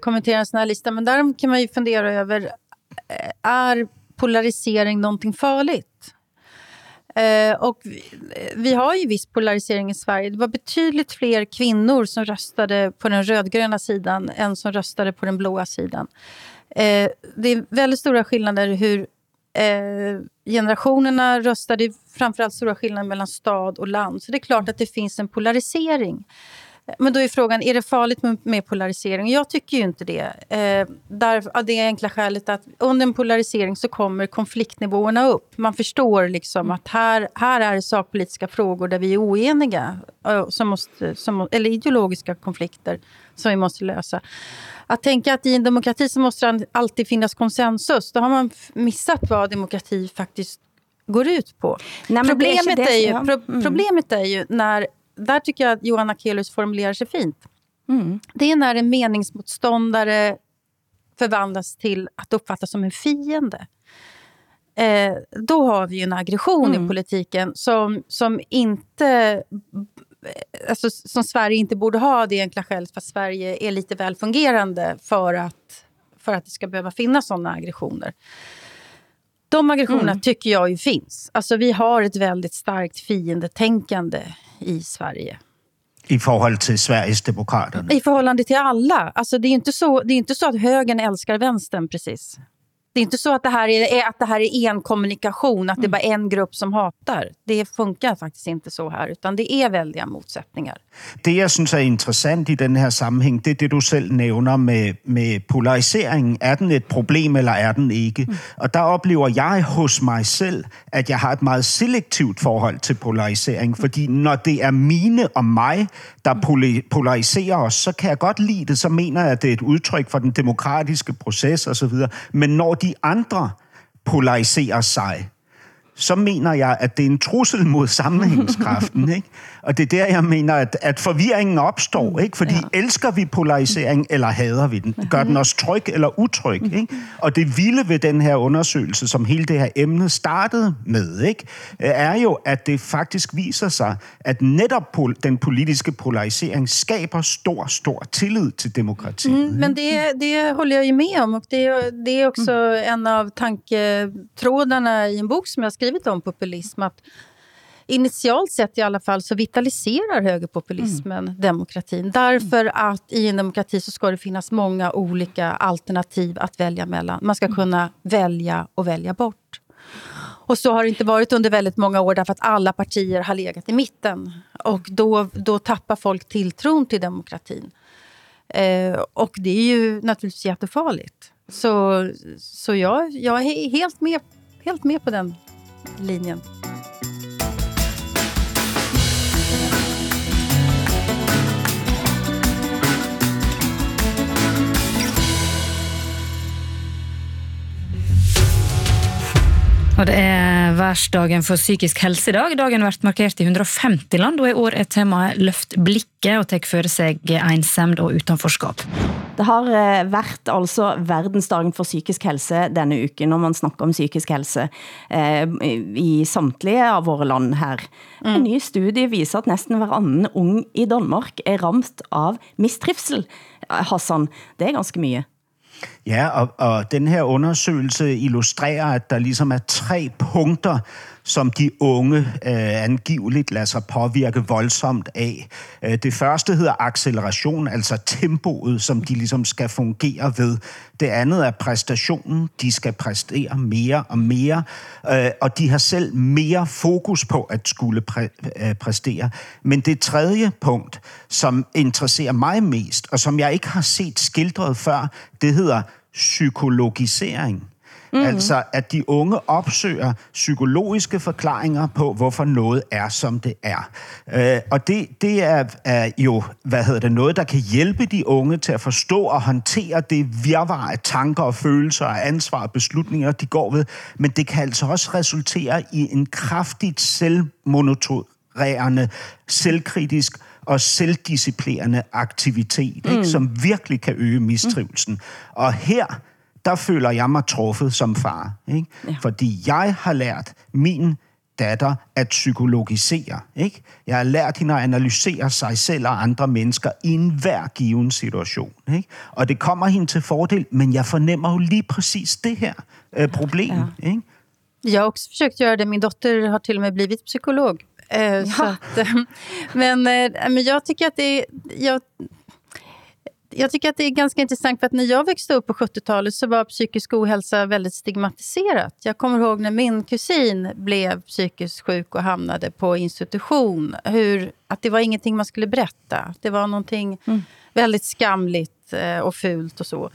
kommentera en sån här lista, men där kan man ju fundera över, eh, är polarisering någonting farligt? Eh, och vi, vi har ju viss polarisering i Sverige. Det var betydligt fler kvinnor som röstade på den rödgröna sidan än som röstade på den blåa sidan. Eh, det är väldigt stora skillnader hur eh, generationerna röstade. Framförallt stora skillnader mellan stad och land. Så det är klart att det finns en polarisering. Men då är frågan, är det farligt med, med polarisering? Jag tycker ju inte det. Eh, där, av det enkla skälet att under en polarisering så kommer konfliktnivåerna upp. Man förstår liksom att här, här är det sakpolitiska frågor där vi är oeniga. Eh, som måste, som, eller ideologiska konflikter som vi måste lösa. Att tänka att i en demokrati så måste det alltid finnas konsensus. Då har man missat vad demokrati faktiskt går ut på. Nej, problemet, är, är ju, pro, mm. problemet är ju när där tycker jag att Johan Akelius formulerar sig fint. Mm. Det är när en meningsmotståndare förvandlas till att uppfattas som en fiende. Eh, då har vi en aggression mm. i politiken som, som inte alltså, som Sverige inte borde ha det enkla skälet för att Sverige är lite väl fungerande för att, för att det ska behöva finnas sådana aggressioner. De aggressionerna mm. tycker jag ju finns. Alltså, vi har ett väldigt starkt fiendetänkande i Sverige. I förhållande till Sveriges demokrater? I förhållande till alla. Alltså, det, är inte så, det är inte så att högern älskar vänstern precis. Det är inte så att det här är, att det här är en kommunikation, att det är bara en grupp som hatar. Det funkar faktiskt inte så här, utan det är väldiga motsättningar. Det, jeg synes er interessant i den her sammenhæng, det er det, du selv nævner med, med polariseringen. Er den et problem, eller er den ikke? Mm. Og der oplever jeg hos mig selv, at jeg har et meget selektivt forhold til polarisering, fordi når det er mine og mig, der polariserer os, så kan jeg godt lide det, så mener jeg, at det er et udtryk for den demokratiske proces osv. Men når de andre polariserer sig, så mener jeg, at det er en trussel mod sammenhængskraften. Ikke? Og det er der, jeg mener, at, at forvirringen opstår. Mm. Ikke? Fordi ja. elsker vi polarisering, eller hader vi den? Gør den os tryg eller utryg? Ikke? Og det vilde ved den her undersøgelse, som hele det her emne startede med, ikke? er jo, at det faktisk viser sig, at netop pol- den politiske polarisering skaber stor, stor tillid til demokratiet. Mm, men det, det håller jag ju med om. Och det, det också mm. en av tanketrådarna i en bok som jag skrivit om populism. Att initialt sett i alla fall så vitaliserar högerpopulismen mm. demokratin. Därför att i en demokrati så ska det finnas många olika alternativ att välja mellan. Man ska kunna välja och välja bort. Och så har det inte varit under väldigt många år därför att alla partier har legat i mitten. Och då, då tappar folk tilltron till demokratin. Eh, och det är ju naturligtvis jättefarligt. Så, så jag, jag är helt med, helt med på den linjen. Og det er værsdagen for psykisk helse i dag. Dagen vært markert i 150 land, og i år er temaet Løft blikket og tar for seg ensemd og utenforskap. Det har eh, vært altså verdensdagen for psykisk helse denne uken, når man snakker om psykisk helse eh, i samtlige av våre land her. Mm. En ny studie viser at næsten hver anden ung i Danmark er ramt av mistrivsel. Hassan, det er ganske mye. Ja, og, og den her undersøgelse illustrerer, at der ligesom er tre punkter, som de unge øh, angiveligt lader sig påvirke voldsomt af. Øh, det første hedder acceleration, altså tempoet, som de ligesom skal fungere ved. Det andet er præstationen. De skal præstere mere og mere, øh, og de har selv mere fokus på at skulle præ øh, præstere. Men det tredje punkt, som interesserer mig mest, og som jeg ikke har set skildret før, det hedder psykologisering. Mm. Altså, at de unge opsøger psykologiske forklaringer på, hvorfor noget er, som det er. Øh, og det, det er, er jo, hvad hedder det, noget, der kan hjælpe de unge til at forstå og håndtere det virvar af tanker og følelser og ansvar og beslutninger, de går ved. Men det kan altså også resultere i en kraftigt selvmonotorerende, selvkritisk og selvdisciplinerende aktivitet, mm. ikke, som virkelig kan øge mistrivelsen. Mm. Og her der føler jeg mig truffet som far. Ikke? Ja. Fordi jeg har lært min datter at psykologisere. Ikke? Jeg har lært hende at analysere sig selv og andre mennesker i enhver given situation. Ikke? Og det kommer hende til fordel, men jeg fornemmer jo lige præcis det her øh, problem. Ja. Ikke? Jag har också försökt göra det. Min dotter har till och med blivit psykolog. Eh, ja. så att, men, eh, men jag tycker att det är... Jag, jag tycker att det är ganska intressant för att när jag växte upp på 70-talet så var psykisk ohälsa väldigt stigmatiserat. Jag kommer ihåg när min kusin blev psykiskt sjuk och hamnade på institution. Hur, att det var ingenting man skulle berätta. Det var någonting mm. väldigt skamligt eh, och fult och så.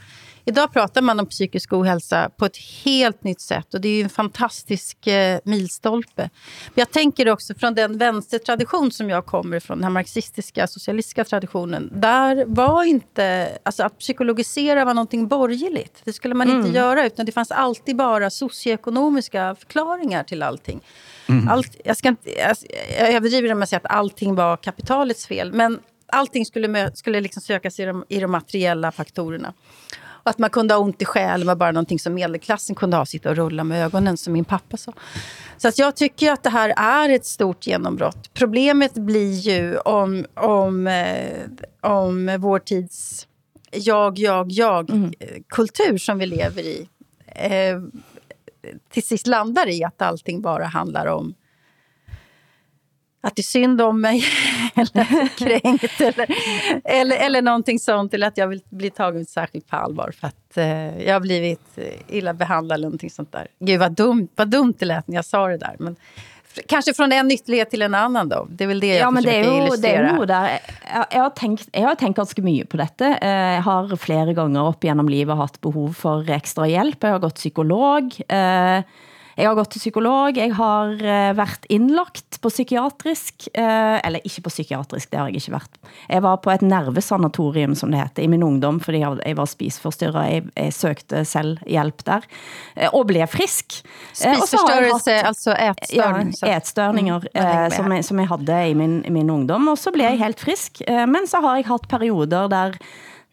Idag pratar man om psykisk ohälsa på ett helt nytt sätt och det är en fantastisk eh, milstolpe. Men jag tänker också från den vänstertradition som jag kommer ifrån, den här marxistiska, socialistiska traditionen. Där var inte, alltså att psykologisera var någonting borgerligt. Det skulle man mm. inte göra, utan det fanns alltid bara socioekonomiska förklaringar till allting. Mm. Allt, jag, ska inte, jag, jag överdriver om jag säger att allting var kapitalets fel, men allting skulle, skulle liksom sökas i de, i de materiella faktorerna. Att man kunde ha ont i själen var bara någonting som medelklassen kunde ha, sitta och rulla med ögonen, som min pappa sa. Så att jag tycker att det här är ett stort genombrott. Problemet blir ju om, om, eh, om vår tids jag, jag, jag-kultur som vi lever i eh, till sist landar i att allting bara handlar om att det är synd om mig, eller kränkt, eller, eller, eller någonting sånt, eller att jag vill bli tagen särskilt på allvar för att eh, jag har blivit illa behandlad eller någonting sånt där. Gud vad dumt, vad dumt det lät när jag sa det där. Men kanske från en ytterlighet til en annan då. Det är väl det jag ja, men det er jo, illustrera. det er jo der. Jeg, jeg, har tenkt, jeg har tenkt ganske mye på dette. Eh, Jeg har flere ganger opp gjennom livet haft behov for ekstra hjælp. Jeg har gått psykolog. Eh, Jeg har gått til psykolog, jeg har eh, vært indlagt på psykiatrisk, eh, eller ikke på psykiatrisk, det har jeg ikke vært. Jeg var på et nervesanatorium, som det heter, i min ungdom, fordi jeg, var spisforstyrret. Jeg, jeg søgte selv hjælp der, eh, og blev frisk. Jeg Spisforstørrelse, altså ätstörning. så- Ja, ätstörningar Mm, som, jeg, som jeg hadde i min, i min ungdom, og så blev jeg helt frisk. Men så har jeg haft perioder der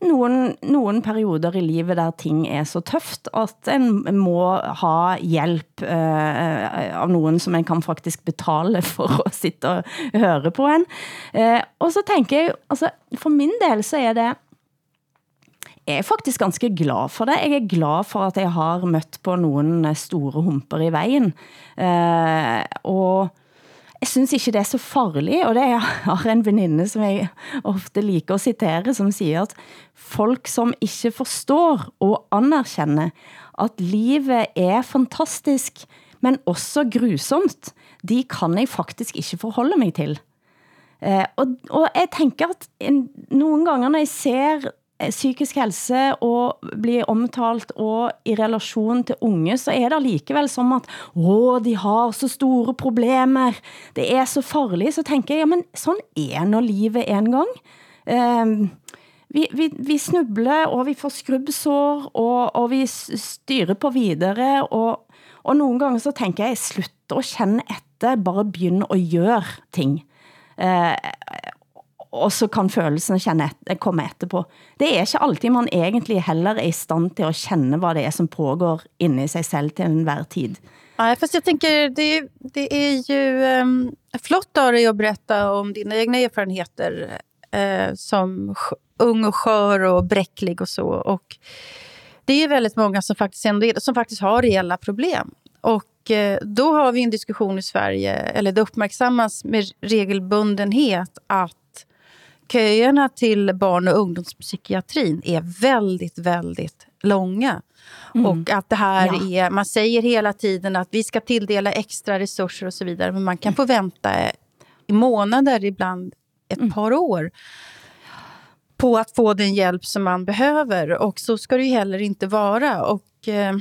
nogen, nogen perioder i livet der ting er så tøft, at en må ha hjælp eh, av nogen, som en kan faktisk betale for at sitte og høre på en. Eh, og så tænker jeg, altså, for min del så er det, jeg er faktisk ganske glad for det. Jeg er glad for at jeg har mødt på nogen store humper i vejen. Eh, og jeg synes ikke det er så farligt, og det er, jeg har en veninde, som jeg ofte liker at citere, som siger, at folk som ikke forstår og anerkender, at livet er fantastisk, men også grusomt, de kan jeg faktisk ikke forholde mig til. Eh, og, og jeg tænker at en, nogle gange, når jeg ser Eh, psykisk helse og blir omtalt og i relation til unge, så er det likevel som at, åh, de har så store problemer, det er så farligt, så tænker jeg, ja, men sådan er når livet en gang. Eh, vi, vi, vi snubler, og vi får skrubbsår, og, og vi styrer på videre, og, og nogle gange så tænker jeg, slutt at kende efter, bare begynde at gøre ting. Eh, og så kan følelsen känne komme etterpå. Det er ikke alltid man egentlig heller er i stand til at kende, hvad det er som pågår inde i sig selv til enhver tid. Nej, fast jag tänker, det, det är ju um, ehm, flott av dig att berätta om dina egna erfarenheter eh, som ung och skör och bräcklig och så. Och det är ju väldigt många som faktiskt, ändå, som faktiskt har reella problem. Och uh, då har vi en diskussion i Sverige, eller det uppmärksammas med regelbundenhet att köerna till barn- och ungdomspsykiatrin är väldigt, väldigt långa. Och att det här Ja. är, man säger hela tiden att vi ska tilldela extra resurser och så vidare, men man kan få vänta i månader, ibland ett par år på att få den hjälp som man behöver. Och så ska det ju heller inte vara. Och, eh,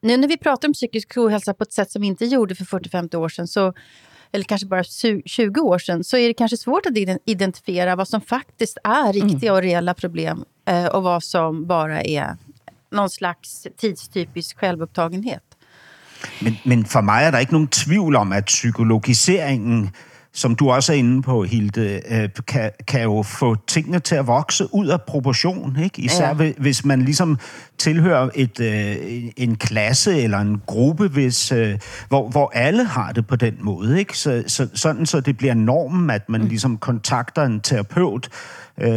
nu när vi pratar om psykisk ohälsa på ett sätt som vi inte gjorde för 40-50 år sedan, så, eller kanske bara su- 20 år sedan, så är det kanske svårt att iden- identifiera vad som faktiskt är riktiga och reella problem eh, och vad som bara är någon slags tidstypisk självupptagenhet. Men, men for mig er der ikke nogen tvivl om, at psykologiseringen, som du også er inde på, Hilde, øh, kan, kan jo få tingene til at vokse ud af proportion. Ikke? Især Ja. hvis man ligesom tilhører et, øh, en klasse eller en gruppe, hvis, øh, hvor, hvor alle har det på den måde. Ikke? Så, så, sådan så det bliver normen, at man ligesom kontakter en terapeut,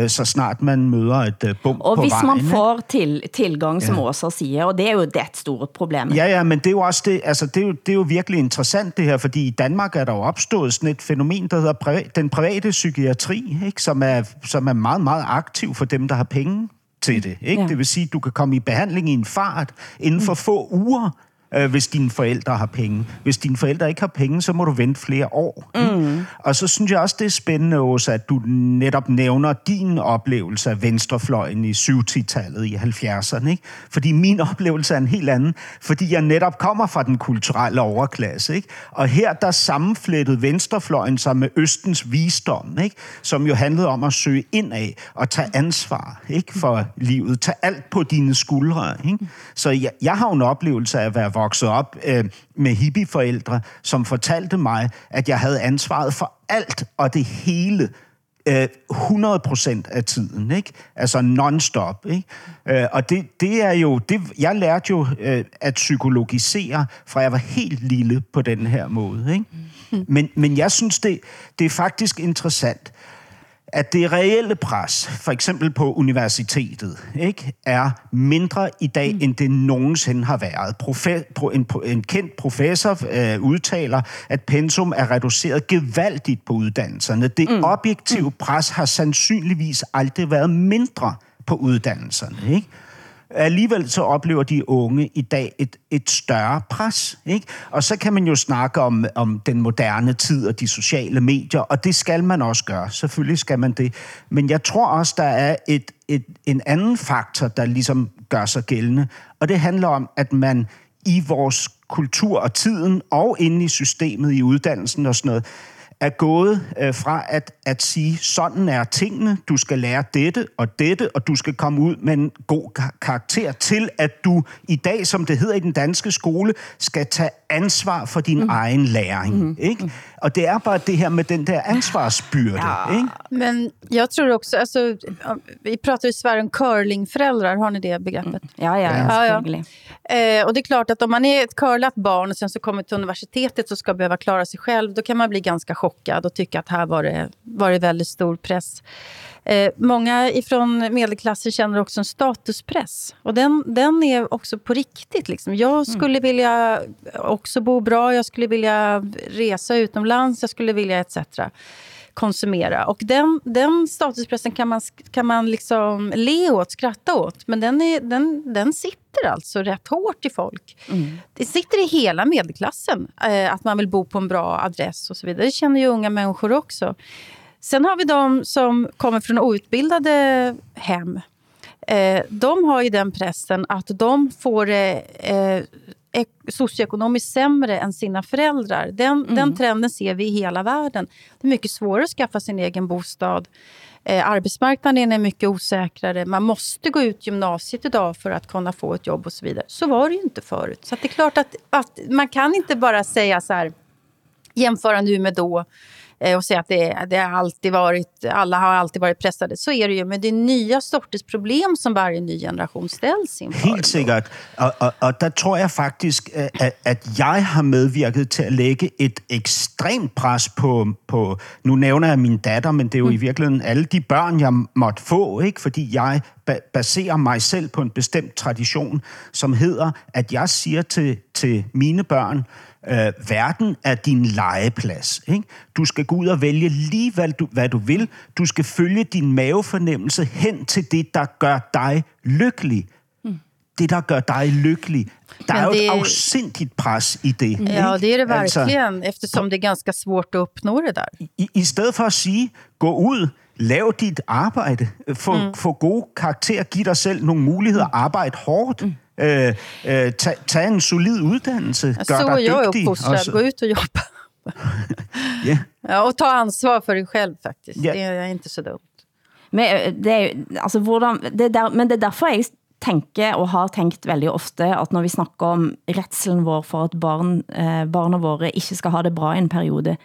så snart man møder et øh, bump Og på hvis vejen. man får til, tilgang, som Ja. Åsa siger, og det er jo det et stort problem. Ja, ja, men det er jo også det, altså det er jo, det er jo virkelig interessant det her, fordi i Danmark er der jo opstået sådan et fænomen, der hedder privat, den private psykiatri, ikke? Som, er, som er meget, meget aktiv for dem, der har penge til det. Ikke? Ja. Det vil sige, at du kan komme i behandling i en fart inden for få uger, øh, hvis dine forældre har penge. Hvis dine forældre ikke har penge, så må du vente flere år. Mm. Og så synes jeg også, det er spændende, Åsa, at du netop nævner din oplevelse af venstrefløjen i 70-tallet, i 70'erne. Ikke? Fordi min oplevelse er en helt anden, fordi jeg netop kommer fra den kulturelle overklasse. Ikke? Og her der sammenflettede venstrefløjen sig med Østens visdom, ikke? som jo handlede om at søge ind af og tage ansvar ikke? for livet. Tag alt på dine skuldre. Ikke? Så jeg, jeg har jo en oplevelse af at være vokset op øh, med hippieforældre, som fortalte mig, at jeg havde ansvaret for alt og det hele øh, 100 procent af tiden, ikke? Altså non-stop, ikke? Øh, og det, det er jo... Det, jeg lærte jo øh, at psykologisere, fra jeg var helt lille på den her måde, ikke? Mm. Men, men jeg synes, det, det er faktisk interessant, at det reelle pres, for eksempel på universitetet, ikke, er mindre i dag, mm. end det nogensinde har været. Profe- pro- en, en kendt professor øh, udtaler, at pensum er reduceret gevaldigt på uddannelserne. Det mm. objektive pres har sandsynligvis aldrig været mindre på uddannelserne. Ikke? Alligevel så oplever de unge i dag et, et større pres. Ikke? Og så kan man jo snakke om, om den moderne tid og de sociale medier, og det skal man også gøre. Selvfølgelig skal man det. Men jeg tror også, der er et, et, en anden faktor, der ligesom gør sig gældende, og det handler om, at man i vores kultur og tiden, og inde i systemet i uddannelsen og sådan noget, er gået øh, fra at, at sige, sådan er tingene, du skal lære dette og dette, og du skal komme ud med en god kar- karakter, til at du i dag, som det hedder i den danske skole, skal tage ansvar for din mm. egen læring. Mm. Ikke? Og det er bare det her med den der ansvarsbyrde. Ja. Ikke? Men jag tror också, alltså, vi pratar i Sverige om curlingföräldrar, har ni det begreppet? Ja, ja, ja, ja, ja. Eh, och det är klart att om man är ett curlat barn och sen så kommer till universitetet och ska behöva klara sig själv, då kan man bli ganska chockad och tycka att här var det, var det väldigt stor press. Eh, många ifrån medelklassen känner också en statuspress. Och den, den är också på riktigt. Liksom. Jag skulle mm. vilja också bo bra, jag skulle vilja resa utomlands, jag skulle vilja etc. konsumera. Och den, den statuspressen kan man, kan man liksom le åt, skratta åt. Men den, är, den, den sitter alltså rätt hårt i folk. Mm. Det sitter i hela medelklassen, eh, att man vill bo på en bra adress och så vidare. Det känner ju unga människor också. Sen har vi de som kommer från outbildade hem. Eh, de har ju den pressen att de får eh, eh socioekonomiskt sämre än sina föräldrar. Den, mm. den trenden ser vi i hela världen. Det är mycket svårare att skaffa sin egen bostad. Eh, arbetsmarknaden är mycket osäkrare. Man måste gå ut gymnasiet idag för att kunna få ett jobb och så vidare. Så var det ju inte förut. Så det är klart att, att man kan inte bara säga så här, jämföra nu med då eh, och säga att det, det har alltid varit, alla har alltid varit pressade. Så är det ju, men det är nya sorters problem som varje ny generation ställs inför. Helt sikkert. Og, og, og der tror jeg faktisk, at, at jeg har medvirket til at lægge et ekstremt pres på, på, nu nævner jeg min datter, men det er jo mm. i virkeligheden alle de børn, jeg måtte få, ikke? fordi jeg baserer mig selv på en bestemt tradition, som hedder, at jeg siger til, til mine børn, Øh, verden er din legeplads. Ikke? Du skal gå ud og vælge lige, hvad du, hvad du vil. Du skal følge din mavefornemmelse hen til det, der gør dig lykkelig. Mm. Det, der gør dig lykkelig. Der Men er jo det... et afsindigt pres i det. Ja, det er det verkligen, altså, eftersom det er ganske svårt at opnå det der. I, I stedet for at sige, gå ud, lav dit arbejde, få, mm. få gode karakterer, giv dig selv nogle muligheder, arbejde hårdt. Mm Øh, øh, tag, tag en solid uddannelse, gør så dig jag dygtig. Så gå ut och jobba. yeah. ja, och ta ansvar för dig själv faktiskt. Yeah. Det är inte så dumt. Men øh, det er, altså, hvordan, det er der, men det er derfor jeg tænker og har tænkt veldig ofte, at når vi snakker om retselen vår for at barn, eh, barna våre ikke skal ha det bra i en periode,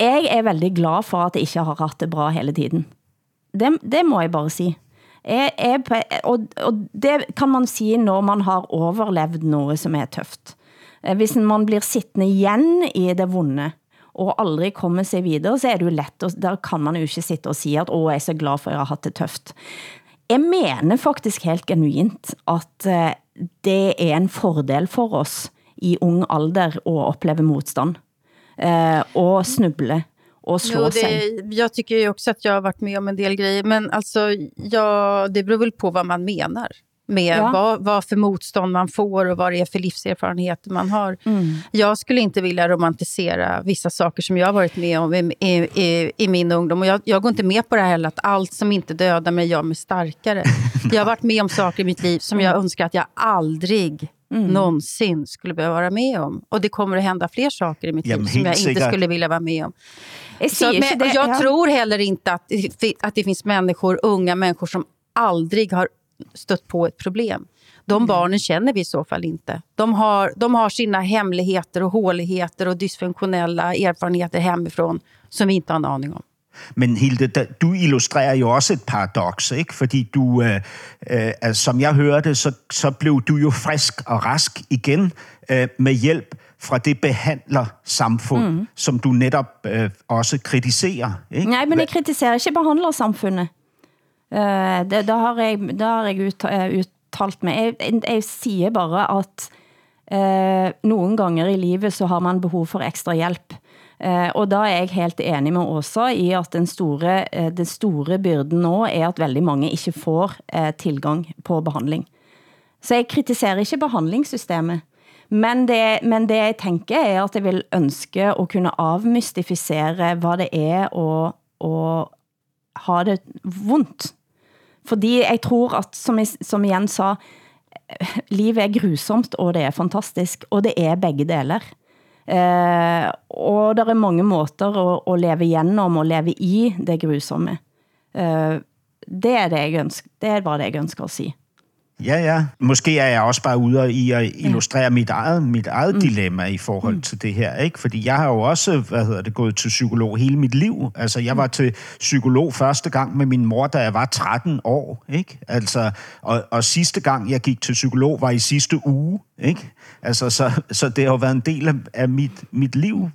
jeg er veldig glad for at jeg ikke har haft det bra hele tiden. Det, det må jeg bare sige. Er, er på, og, og det kan man sige, når man har overlevet noget, som er tøft. Eh, hvis man blir sittende igen i det vonde, og aldrig kommer sig videre, så er det jo let, og der kan man jo ikke sitte og sige, at åh, jeg er så glad for, at jeg har haft det tøft. Jeg mener faktisk helt genuint, at eh, det er en fordel for oss i ung alder at opleve modstand eh, og snuble och slå jo, det, sig. Jag tycker ju också att jag har varit med om en del grejer. Men alltså, ja, det beror väl på vad man menar. Med ja. vad, vad för motstånd man får och vad det är för livserfarenheter man har. Mm. Jag skulle inte vilja romantisera vissa saker som jag har varit med om i, i, i, i min ungdom. Och jag, jag går inte med på det här heller, att allt som inte dödar mig gör mig starkare. jag har varit med om saker i mitt liv som jag önskar att jag aldrig mm. någonsin skulle behöva vara med om. Och det kommer att hända fler saker i mitt liv som jag inte skulle vilja vara med om. Så, men, det, jag ja. tror heller inte att, att det finns människor, unga människor som aldrig har stött på ett problem. De mm. barnen känner vi i så fall inte. De har, de har sina hemligheter och håligheter och dysfunktionella erfarenheter hemifrån som vi inte har en aning om. Men Hilde, du illustrerer jo også et paradoks, ikke? Fordi du, øh, øh, altså, som jeg hørte, så, så blev du jo frisk og rask igen øh, med hjælp fra det behandlersamfund, mm. som du netop øh, også kritiserer. Ikke? Nej, men jeg kritiserer ikke behandlersamfundet. Uh, det, da har jeg, da har jeg ut, uh, uttalt mig. Jeg, jeg, jeg siger bare, at uh, nogle gange i livet, så har man behov for ekstra hjælp. Uh, Eh, og da er jeg helt enig med Åsa i, at den store, eh, den store byrden nå er, at veldig mange ikke får eh, tilgang på behandling. Så jeg kritiserer ikke behandlingssystemet. Men det, men det jeg tænker er, at jeg vil ønske at kunne avmystificere, hvad det er at, at ha det vondt. Fordi jeg tror at, som, jeg, som igen sa, livet er grusomt, og det er fantastisk, og det er begge deler. Eh, og der er mange måter at, at leve igennem og leve i det grusomme. Eh, det er det, jeg ønsker, det er bare det, jeg ønsker at sige. Ja, ja. Måske er jeg også bare ude i at illustrere ja. mit eget, mit eget mm. dilemma i forhold mm. til det her, ikke? Fordi jeg har jo også, hvad hedder det, gået til psykolog hele mit liv. Altså, jeg var mm. til psykolog første gang med min mor, da jeg var 13 år, ikke? Altså, og, og sidste gang, jeg gik til psykolog, var i sidste uge, ikke? Altså, så, så det har jo været en del af, af mit, mit liv,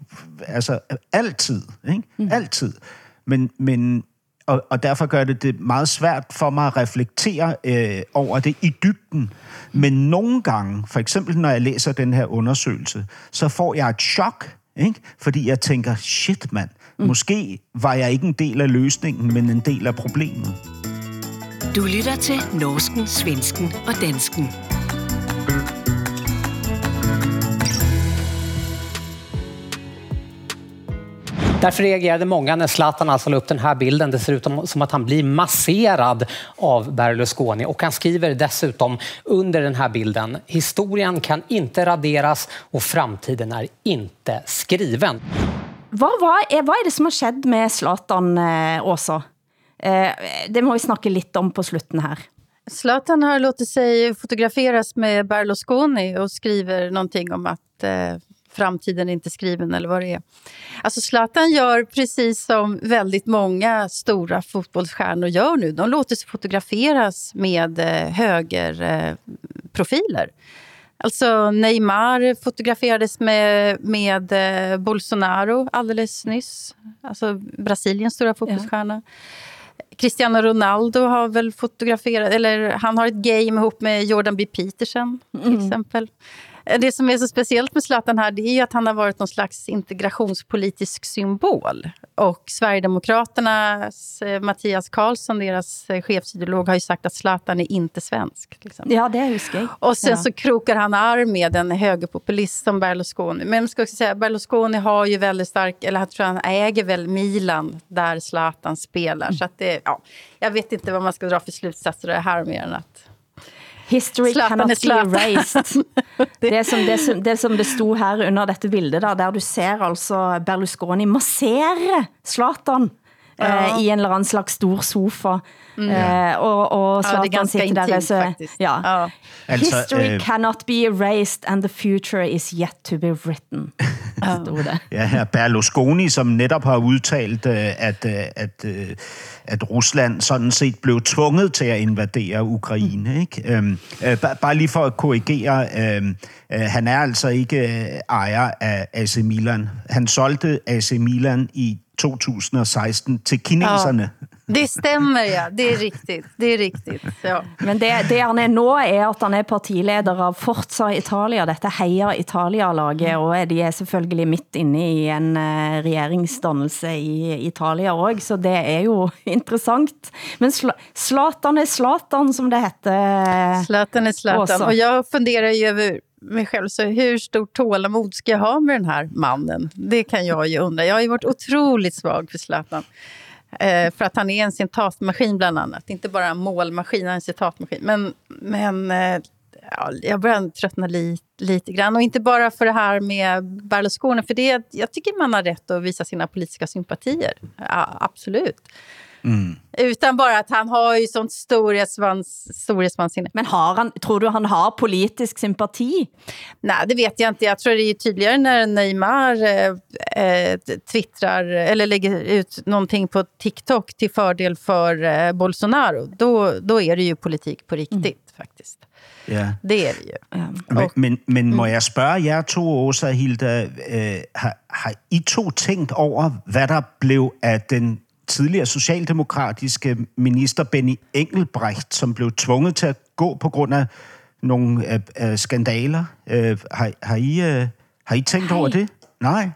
altså altid, ikke? Mm. Altid. Men, men og, og derfor gør det det meget svært for mig at reflektere øh, over det i dybden. Men nogle gange, for eksempel når jeg læser den her undersøgelse, så får jeg et chok, ikke? fordi jeg tænker, shit mand, mm. måske var jeg ikke en del af løsningen, men en del af problemet. Du lytter til Norsken, Svensken og Dansken. Därför reagerade många när Zlatan alltså la upp den här bilden. Det ser ut som att han blir masserad av Berlusconi. Och han skriver dessutom under den här bilden, historien kan inte raderas och framtiden är inte skriven. Vad, vad, är, vad är det som har skett med Zlatan, eh? Eh, det må vi snakke lidt om på slutten här. Zlatan har låtit sig fotograferas med Berlusconi och skriver någonting om att eh, framtiden är inte skriven eller vad det är. Alltså Zlatan gör precis som väldigt många stora fotbollsstjärnor gör nu. De låter sig fotograferas med eh, högerprofiler. Alltså Neymar fotograferades med, med eh, Bolsonaro alldeles nyss. Alltså Brasiliens stora fotbollsstjärna. Ja. Cristiano Ronaldo har väl fotograferat, eller han har ett game ihop med Jordan B. Peterson till mm. exempel. Det som är så speciellt med Zlatan här det är ju att han har varit någon slags integrationspolitisk symbol. Och Sverigedemokraternas eh, Mattias Karlsson, deras eh, chefsideolog, har ju sagt att Zlatan är inte svensk. Liksom. Ja, det huskar jag. Och sen ja. så krokar han arm med en högerpopulist som Berlusconi. Men jag ska också säga, Berlusconi har ju väldigt stark, eller jag tror han äger väl Milan där Zlatan spelar. Mm. Så att det, ja, jag vet inte vad man ska dra för slutsatser det här mer än att History Zlatan cannot be erased. Det som det, som, det som det stod her under dette bildet, der, der du ser altså Berlusconi massere Zlatan ja. eh, i en eller anden slags stor sofa. Mm. Eh, og, og Zlatan ja, sitter der. Så, ja. ja. Altså, History øh, cannot be erased, and the future is yet to be written. stod det. Ja, her Berlusconi, som netop har udtalt, øh, at, øh, at, øh, at Rusland sådan set blev tvunget til at invadere Ukraine. Mm. Ikke? Øhm, bare lige for at korrigere, øhm, han er altså ikke ejer af AC Milan. Han solgte AC Milan i 2016 til kineserne. Ja. Det stämmer, ja. Det är riktigt. Det är riktigt. Ja. Men det, det han er nå er at han er partileder av Forza Italia, dette Heia Italia-laget, og de er selvfølgelig midt inne i en uh, regeringsdannelse i Italia også, så det er jo interessant. Men Zlatan er Zlatan, som det heter. Zlatan är Zlatan. Och jag funderar ju över mig själv, så hur stort tålamod ska jag ha med den här mannen? Det kan jag ju undra. Jag har ju varit otroligt svag för Zlatan. Eh, för att han är en citatmaskin bland annat. Inte bara en målmaskin, han är en citatmaskin. Men, men eh, ja, jag börjar tröttna li, lite grann. Och inte bara för det här med Berlusconi, för det, jag tycker man har rätt att visa sina politiska sympatier. Ja, absolut. Mm. Utan bara att han har ju sånt storhetsvans, storhetsvansinne. Men har han, tror du han har politisk sympati? Nej, det vet jag inte. Jag tror det är tydligare när Neymar eh, eh, twittrar eller lägger ut någonting på TikTok till fördel för eh, Bolsonaro. Då, då är det ju politik på riktigt mm. faktiskt. Ja. Det er det jo. Ja. Men, men, men må jeg spørge jer to, Åsa Hilda, øh, har, har I to tænkt over, hvad der blev af den tidligere socialdemokratiske minister Benny Engelbrecht, som blev tvunget til at gå på grund af nogle øh, øh, skandaler. Øh, har, har, I, øh, har I tænkt Hej. over det? Nej.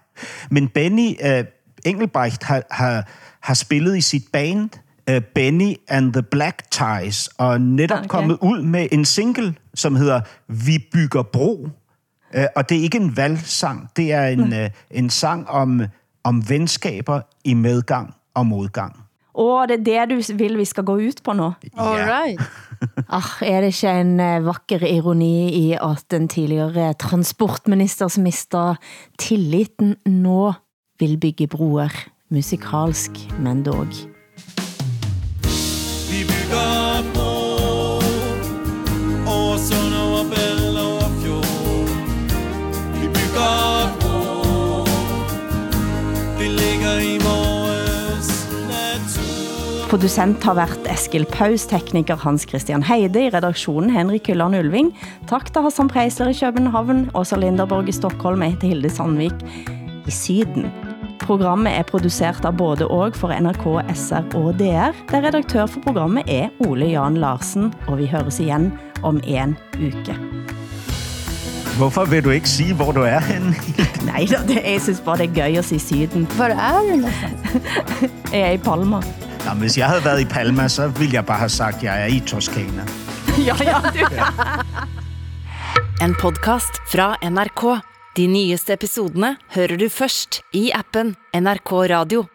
Men Benny øh, Engelbrecht har, har, har spillet i sit band øh, Benny and the Black Ties, og netop okay. kommet ud med en single, som hedder Vi bygger bro. Øh, og det er ikke en valgsang, det er en, mm. øh, en sang om, om venskaber i medgang og modgang. Og det er det, du vil, vi skal gå ut på nu? All right. ah, er det ikke en uh, vakker ironi i at den tidligere transportminister som mister tilliten nå vil bygge broer, musikalsk, men dog. Vi bygger Producent har været Eskil Paus, tekniker Hans Christian Heide, i redaktionen Henrik Hylland Ulving. Tak til Hassan Preisler i København, Åsa Linderborg i Stockholm, jeg heter Hilde Sandvik i Syden. Programmet er produceret av både og for NRK, SR og DR, der redaktør for programmet er Ole Jan Larsen, og vi høres igen om en uke. Hvorfor vil du ikke sige, hvor du er henne? Nej, det, jeg synes bare, det er gøy at sige syden. Hvor er du næsten? jeg er i Palma. Jamen, hvis jeg havde været i Palma, så ville jeg bare have sagt, at jeg er i Toskana. ja, ja, du. en podcast fra NRK. De nyeste episodene hører du først i appen NRK Radio.